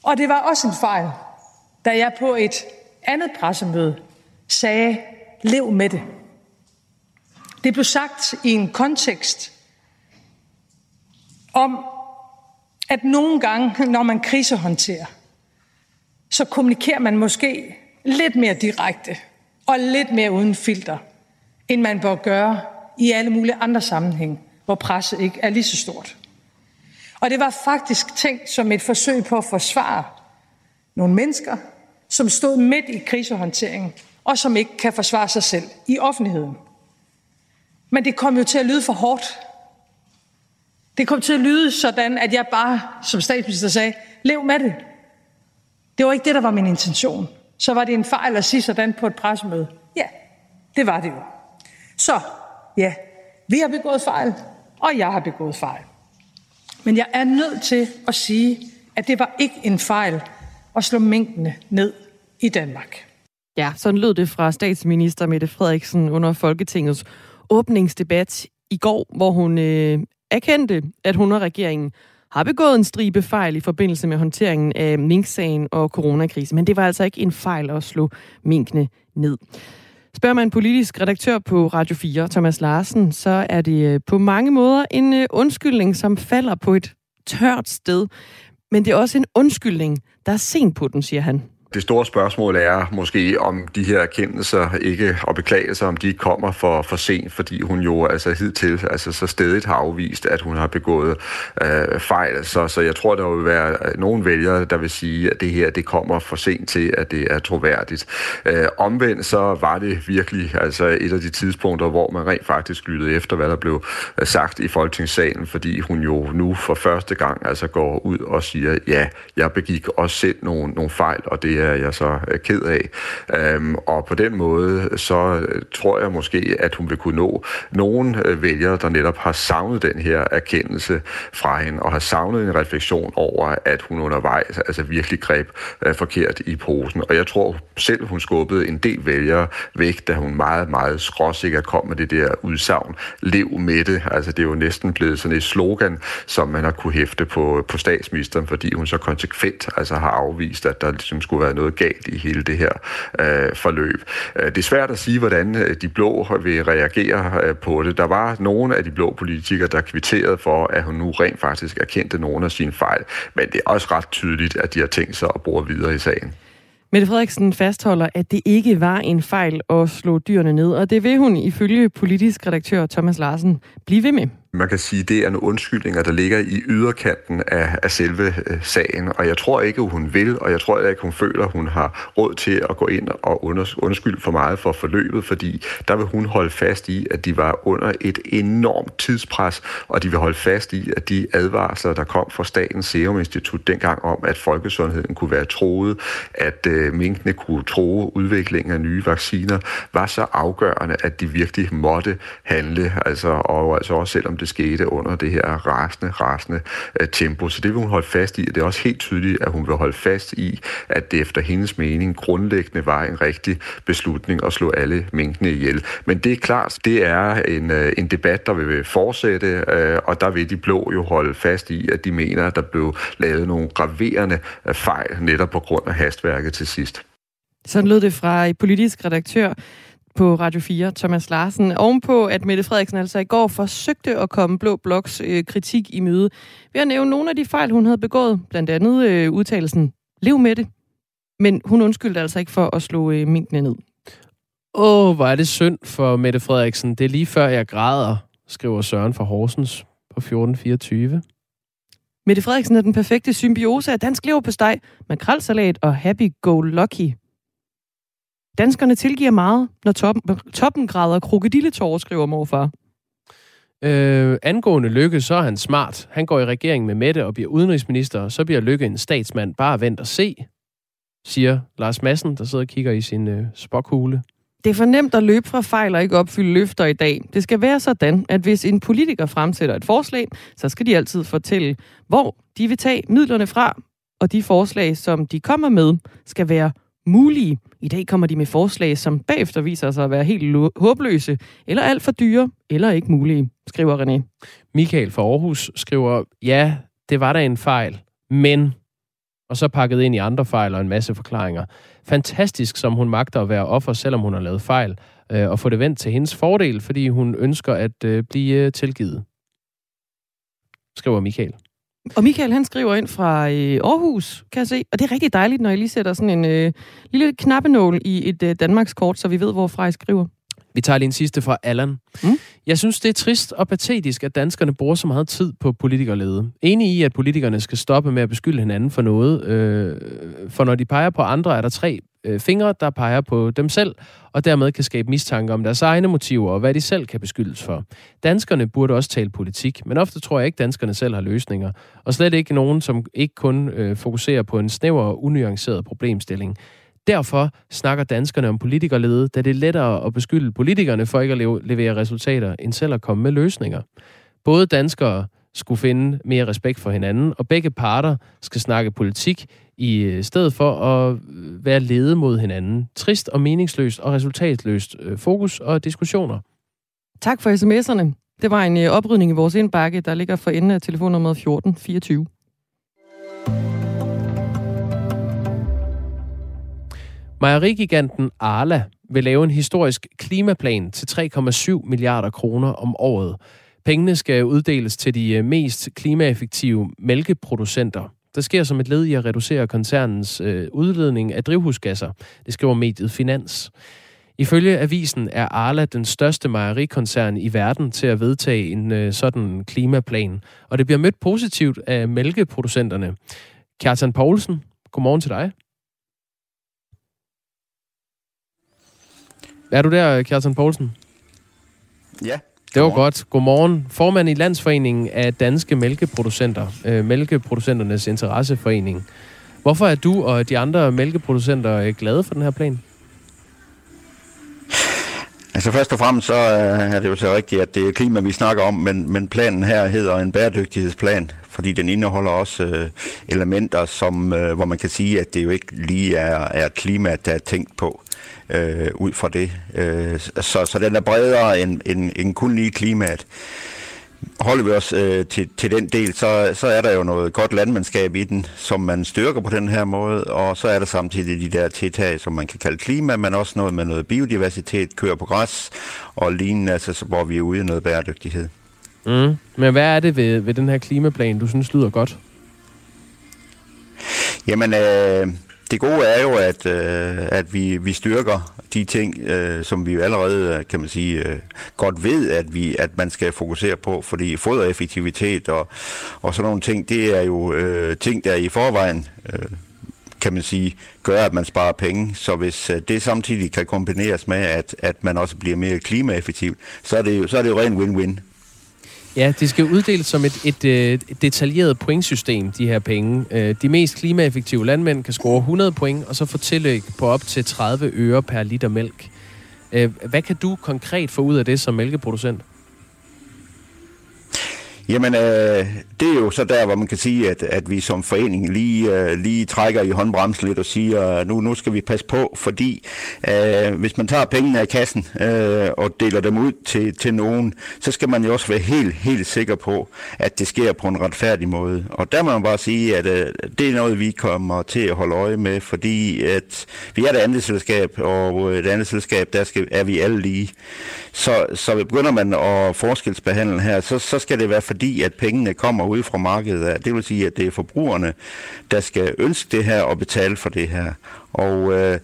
Og det var også en fejl, da jeg på et andet pressemøde sagde, lev med det. Det blev sagt i en kontekst om, at nogle gange, når man krisehåndterer, så kommunikerer man måske lidt mere direkte og lidt mere uden filter, end man bør gøre i alle mulige andre sammenhænge, hvor presset ikke er lige så stort. Og det var faktisk tænkt som et forsøg på at forsvare nogle mennesker, som stod midt i krisehåndteringen, og som ikke kan forsvare sig selv i offentligheden. Men det kom jo til at lyde for hårdt. Det kom til at lyde sådan, at jeg bare, som statsminister sagde, lev med det. Det var ikke det, der var min intention så var det en fejl at sige sådan på et pressemøde. Ja, det var det jo. Så ja, vi har begået fejl, og jeg har begået fejl. Men jeg er nødt til at sige, at det var ikke en fejl at slå mængdene ned i Danmark. Ja, sådan lød det fra statsminister Mette Frederiksen under Folketingets åbningsdebat i går, hvor hun øh, erkendte, at hun og regeringen har begået en stribe fejl i forbindelse med håndteringen af Mink-sagen og coronakrisen, men det var altså ikke en fejl at slå minkene ned. Spørger man politisk redaktør på Radio 4, Thomas Larsen, så er det øh, på mange måder en øh, undskyldning, som falder på et tørt sted. Men det er også en undskyldning, der er sent på den, siger han. Det store spørgsmål er måske, om de her erkendelser ikke, og beklagelser, om de ikke kommer for, for sent, fordi hun jo altså hidtil altså, så stedigt har afvist, at hun har begået øh, fejl. Så, så jeg tror, der vil være øh, nogle vælgere, der vil sige, at det her det kommer for sent til, at det er troværdigt. Øh, omvendt så var det virkelig altså et af de tidspunkter, hvor man rent faktisk lyttede efter, hvad der blev øh, sagt i Folketingssalen, fordi hun jo nu for første gang altså går ud og siger, ja, jeg begik også selv nogle, nogle fejl, og det er jeg så øh, ked af. Øhm, og på den måde, så øh, tror jeg måske, at hun vil kunne nå nogle øh, vælgere, der netop har savnet den her erkendelse fra hende, og har savnet en refleksion over, at hun undervejs altså virkelig greb øh, forkert i posen. Og jeg tror selv, hun skubbede en del vælgere væk, da hun meget, meget skråsikker kom med det der udsagn, lev med det. Altså det er jo næsten blevet sådan et slogan, som man har kunne hæfte på, på statsministeren, fordi hun så konsekvent altså har afvist, at der ligesom skulle være noget galt i hele det her øh, forløb. Øh, det er svært at sige, hvordan øh, de blå vil reagere øh, på det. Der var nogle af de blå politikere, der kvitterede for, at hun nu rent faktisk erkendte nogle af sine fejl, men det er også ret tydeligt, at de har tænkt sig at bruge videre i sagen. Mette Frederiksen fastholder, at det ikke var en fejl at slå dyrene ned, og det vil hun ifølge politisk redaktør Thomas Larsen blive ved med. Man kan sige, det er en undskyldning, der ligger i yderkanten af, af selve øh, sagen, og jeg tror ikke, hun vil, og jeg tror ikke, hun føler, hun har råd til at gå ind og undskylde for meget for forløbet, fordi der vil hun holde fast i, at de var under et enormt tidspres, og de vil holde fast i, at de advarsler, der kom fra Statens Serum Institut dengang om, at folkesundheden kunne være troet, at øh, minkene kunne tro udviklingen af nye vacciner, var så afgørende, at de virkelig måtte handle, altså, og altså også selvom det skete under det her rasende, rasende øh, tempo. Så det vil hun holde fast i, og det er også helt tydeligt, at hun vil holde fast i, at det efter hendes mening grundlæggende var en rigtig beslutning at slå alle minkene ihjel. Men det er klart, det er en, øh, en debat, der vil fortsætte, øh, og der vil de blå jo holde fast i, at de mener, at der blev lavet nogle graverende fejl netop på grund af hastværket til sidst. Sådan lød det fra politisk redaktør på Radio 4, Thomas Larsen, ovenpå, at Mette Frederiksen altså i går forsøgte at komme Blå Bloks øh, kritik i møde ved at nævne nogle af de fejl, hun havde begået, blandt andet øh, udtalelsen, lev med det. Men hun undskyldte altså ikke for at slå øh, minkene ned. Åh, oh, hvor er det synd for Mette Frederiksen. Det er lige før jeg græder, skriver Søren fra Horsens på 1424. Mette Frederiksen er den perfekte symbiose af dansk leverpostej, makrelsalat og happy-go-lucky. Danskerne tilgiver meget, når toppen, toppen græder krokodilletår, skriver morfar. Øh, angående Lykke, så er han smart. Han går i regering med Mette og bliver udenrigsminister, så bliver Lykke en statsmand. Bare vent og se, siger Lars Madsen, der sidder og kigger i sin øh, spokhule. Det er for nemt at løbe fra fejl og ikke opfylde løfter i dag. Det skal være sådan, at hvis en politiker fremsætter et forslag, så skal de altid fortælle, hvor de vil tage midlerne fra, og de forslag, som de kommer med, skal være mulige. I dag kommer de med forslag, som bagefter viser sig at være helt håbløse, eller alt for dyre, eller ikke mulige, skriver René. Michael fra Aarhus skriver, ja, det var da en fejl, men... Og så pakket ind i andre fejl og en masse forklaringer. Fantastisk, som hun magter at være offer, selvom hun har lavet fejl, øh, og få det vendt til hendes fordel, fordi hun ønsker at øh, blive øh, tilgivet. Skriver Michael. Og Michael, han skriver ind fra øh, Aarhus, kan jeg se. Og det er rigtig dejligt, når jeg lige sætter sådan en øh, lille knappenål i et øh, Danmarks kort, så vi ved, hvorfra I skriver. Vi tager lige en sidste fra Allan. Mm? Jeg synes, det er trist og patetisk, at danskerne bruger så meget tid på politikerlede. Enig i, at politikerne skal stoppe med at beskylde hinanden for noget. Øh, for når de peger på andre, er der tre øh, fingre, der peger på dem selv, og dermed kan skabe mistanke om deres egne motiver og hvad de selv kan beskyldes for. Danskerne burde også tale politik, men ofte tror jeg ikke, danskerne selv har løsninger, og slet ikke nogen, som ikke kun øh, fokuserer på en snæver og unuanceret problemstilling. Derfor snakker danskerne om politikerlede, da det er lettere at beskylde politikerne for ikke at levere resultater, end selv at komme med løsninger. Både danskere skulle finde mere respekt for hinanden, og begge parter skal snakke politik i øh, stedet for at være lede mod hinanden. Trist og meningsløst og resultatløst øh, fokus og diskussioner. Tak for sms'erne. Det var en øh, oprydning i vores indbakke, der ligger for enden af telefonnummer 1424. Mejerigiganten Arla vil lave en historisk klimaplan til 3,7 milliarder kroner om året. Pengene skal uddeles til de øh, mest klimaeffektive mælkeproducenter. Det sker som et led i at reducere koncernens øh, udledning af drivhusgasser. Det skriver mediet Finans. Ifølge avisen er Arla den største mejerikoncern i verden til at vedtage en øh, sådan klimaplan, og det bliver mødt positivt af mælkeproducenterne. Kjartan Poulsen, godmorgen til dig. Er du der, Kjartan Poulsen? Ja. Det var godt. Godmorgen. Formand i Landsforeningen af Danske Mælkeproducenter, øh, Mælkeproducenternes Interesseforening. Hvorfor er du og de andre mælkeproducenter øh, glade for den her plan? Altså først og fremmest så øh, er det jo så rigtigt, at det er klima, vi snakker om, men, men planen her hedder en bæredygtighedsplan, fordi den indeholder også øh, elementer, som, øh, hvor man kan sige, at det jo ikke lige er, er klima, der er tænkt på øh, ud fra det. Øh, så, så den er bredere end, end, end kun lige klimaet. Holder vi os øh, til, til den del, så, så er der jo noget godt landmandskab i den, som man styrker på den her måde, og så er der samtidig de der tiltag, som man kan kalde klima, men også noget med noget biodiversitet, kører på græs og lignende, altså, hvor vi er ude i noget bæredygtighed. Mm. Men hvad er det ved, ved den her klimaplan, du synes lyder godt? Jamen, øh, det gode er jo, at, øh, at vi, vi styrker de ting, øh, som vi jo allerede, kan man sige, øh, godt ved, at, vi, at man skal fokusere på, fordi fodereffektivitet og, og sådan nogle ting, det er jo øh, ting, der i forvejen, øh, kan man sige, gør, at man sparer penge. Så hvis øh, det samtidig kan kombineres med, at, at man også bliver mere klimaeffektiv, så er det jo, så er det jo ren win-win. Ja, det skal uddeles som et, et, øh, et, detaljeret pointsystem, de her penge. Øh, de mest klimaeffektive landmænd kan score 100 point, og så få tillæg på op til 30 øre per liter mælk. Øh, hvad kan du konkret få ud af det som mælkeproducent? Jamen, øh, det er jo så der, hvor man kan sige, at, at vi som forening lige, øh, lige trækker i håndbremsen lidt og siger, øh, nu, nu skal vi passe på, fordi øh, hvis man tager pengene af kassen øh, og deler dem ud til, til nogen, så skal man jo også være helt, helt sikker på, at det sker på en retfærdig måde. Og der må man bare sige, at øh, det er noget, vi kommer til at holde øje med, fordi at vi er et andet selskab, og et andet selskab, der skal, er vi alle lige. Så, så begynder man at forskelsbehandle her, så, så skal det være fordi, at pengene kommer ud fra markedet. Det vil sige, at det er forbrugerne, der skal ønske det her og betale for det her. Og øh,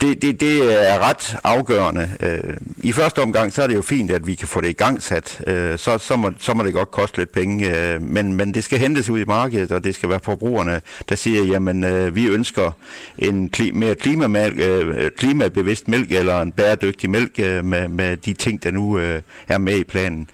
det, det, det er ret afgørende. Øh, I første omgang, så er det jo fint, at vi kan få det i gang sat. Øh, så, så, må, så må det godt koste lidt penge. Øh, men, men det skal hentes ud i markedet, og det skal være forbrugerne, der siger, jamen øh, vi ønsker en kli, mere klimamælk, øh, øh, klimabevidst mælk, eller en bæredygtig mælk øh, med, med de ting, der nu øh, er med i planen.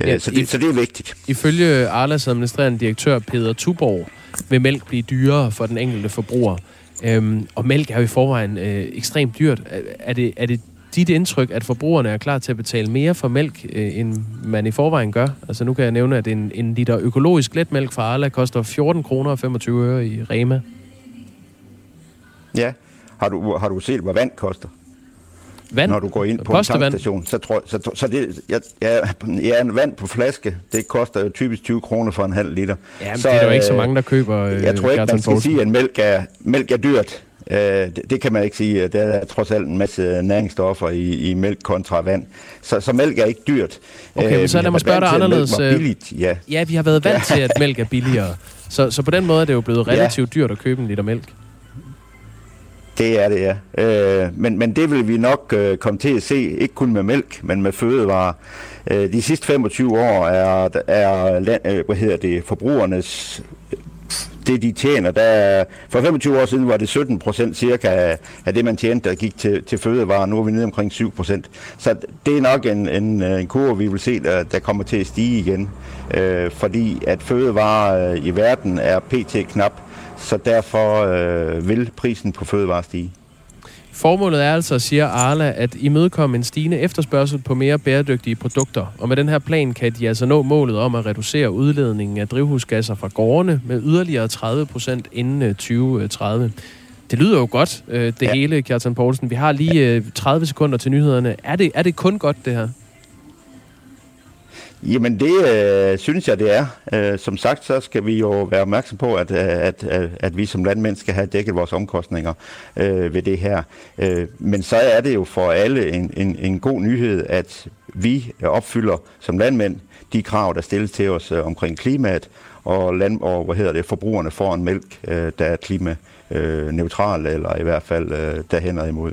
Ja, så, det, i, så det er vigtigt. Ifølge Arlas administrerende direktør Peter Tuborg vil mælk blive dyrere for den enkelte forbruger. Øhm, og mælk er jo i forvejen øh, ekstremt dyrt. Er det, er det dit indtryk, at forbrugerne er klar til at betale mere for mælk, øh, end man i forvejen gør? Altså nu kan jeg nævne, at en, en liter økologisk letmælk fra Arla koster 14 kroner og 25 øre i Rema. Ja. Har du, har du set, hvad vand koster? Vand? Når du går ind på en tankstation, så tror så, så, så det, ja, ja, en vand på flaske, det koster jo typisk 20 kroner for en halv liter. Ja, så, det er jo ikke så mange, der køber øh, Jeg tror ikke, man skal sige, at mælk er, mælk er dyrt. Uh, det, det kan man ikke sige. Der er trods alt en masse næringsstoffer i, i mælk kontra vand. Så, så mælk er ikke dyrt. Okay, uh, men så lad mig spørge dig anderledes. Billigt, ja. ja, vi har været vant til, at mælk er billigere. Så, så på den måde er det jo blevet relativt dyrt at købe en liter mælk. Det er det, ja. Øh, men, men det vil vi nok øh, komme til at se, ikke kun med mælk, men med fødevarer. Øh, de sidste 25 år er, er øh, hvad hedder det, forbrugernes det, de tjener. Der, for 25 år siden var det 17 procent cirka af det, man tjente, der gik til, til fødevarer. Nu er vi nede omkring 7 procent. Så det er nok en, en, en kurve, vi vil se, der, der kommer til at stige igen. Øh, fordi at fødevarer øh, i verden er pt. knap så derfor øh, vil prisen på fødevarer stige. Formålet er altså, siger Arla, at imødekomme en stigende efterspørgsel på mere bæredygtige produkter. Og med den her plan kan de altså nå målet om at reducere udledningen af drivhusgasser fra gårdene med yderligere 30 procent inden 2030. Øh, det lyder jo godt, øh, det ja. hele, Kjartan Poulsen. Vi har lige 30 sekunder til nyhederne. Er det, er det kun godt, det her? Jamen det øh, synes jeg, det er. Øh, som sagt, så skal vi jo være opmærksom på, at, øh, at, at, at vi som landmænd skal have dækket vores omkostninger øh, ved det her. Øh, men så er det jo for alle en, en, en god nyhed, at vi opfylder som landmænd de krav, der stilles til os øh, omkring klimaet, og, land, og hvad hedder det, forbrugerne får en mælk, øh, der er klimaneutral, eller i hvert fald øh, derhen og imod.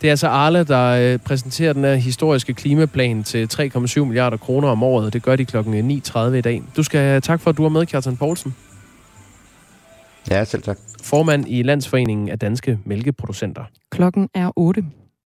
Det er altså Arla, der øh, præsenterer den her historiske klimaplan til 3,7 milliarder kroner om året. Det gør de klokken 9.30 i dag. Du skal have tak for, at du er med, Kjartan Poulsen. Ja, selv tak. Formand i Landsforeningen af Danske Mælkeproducenter. Klokken er 8.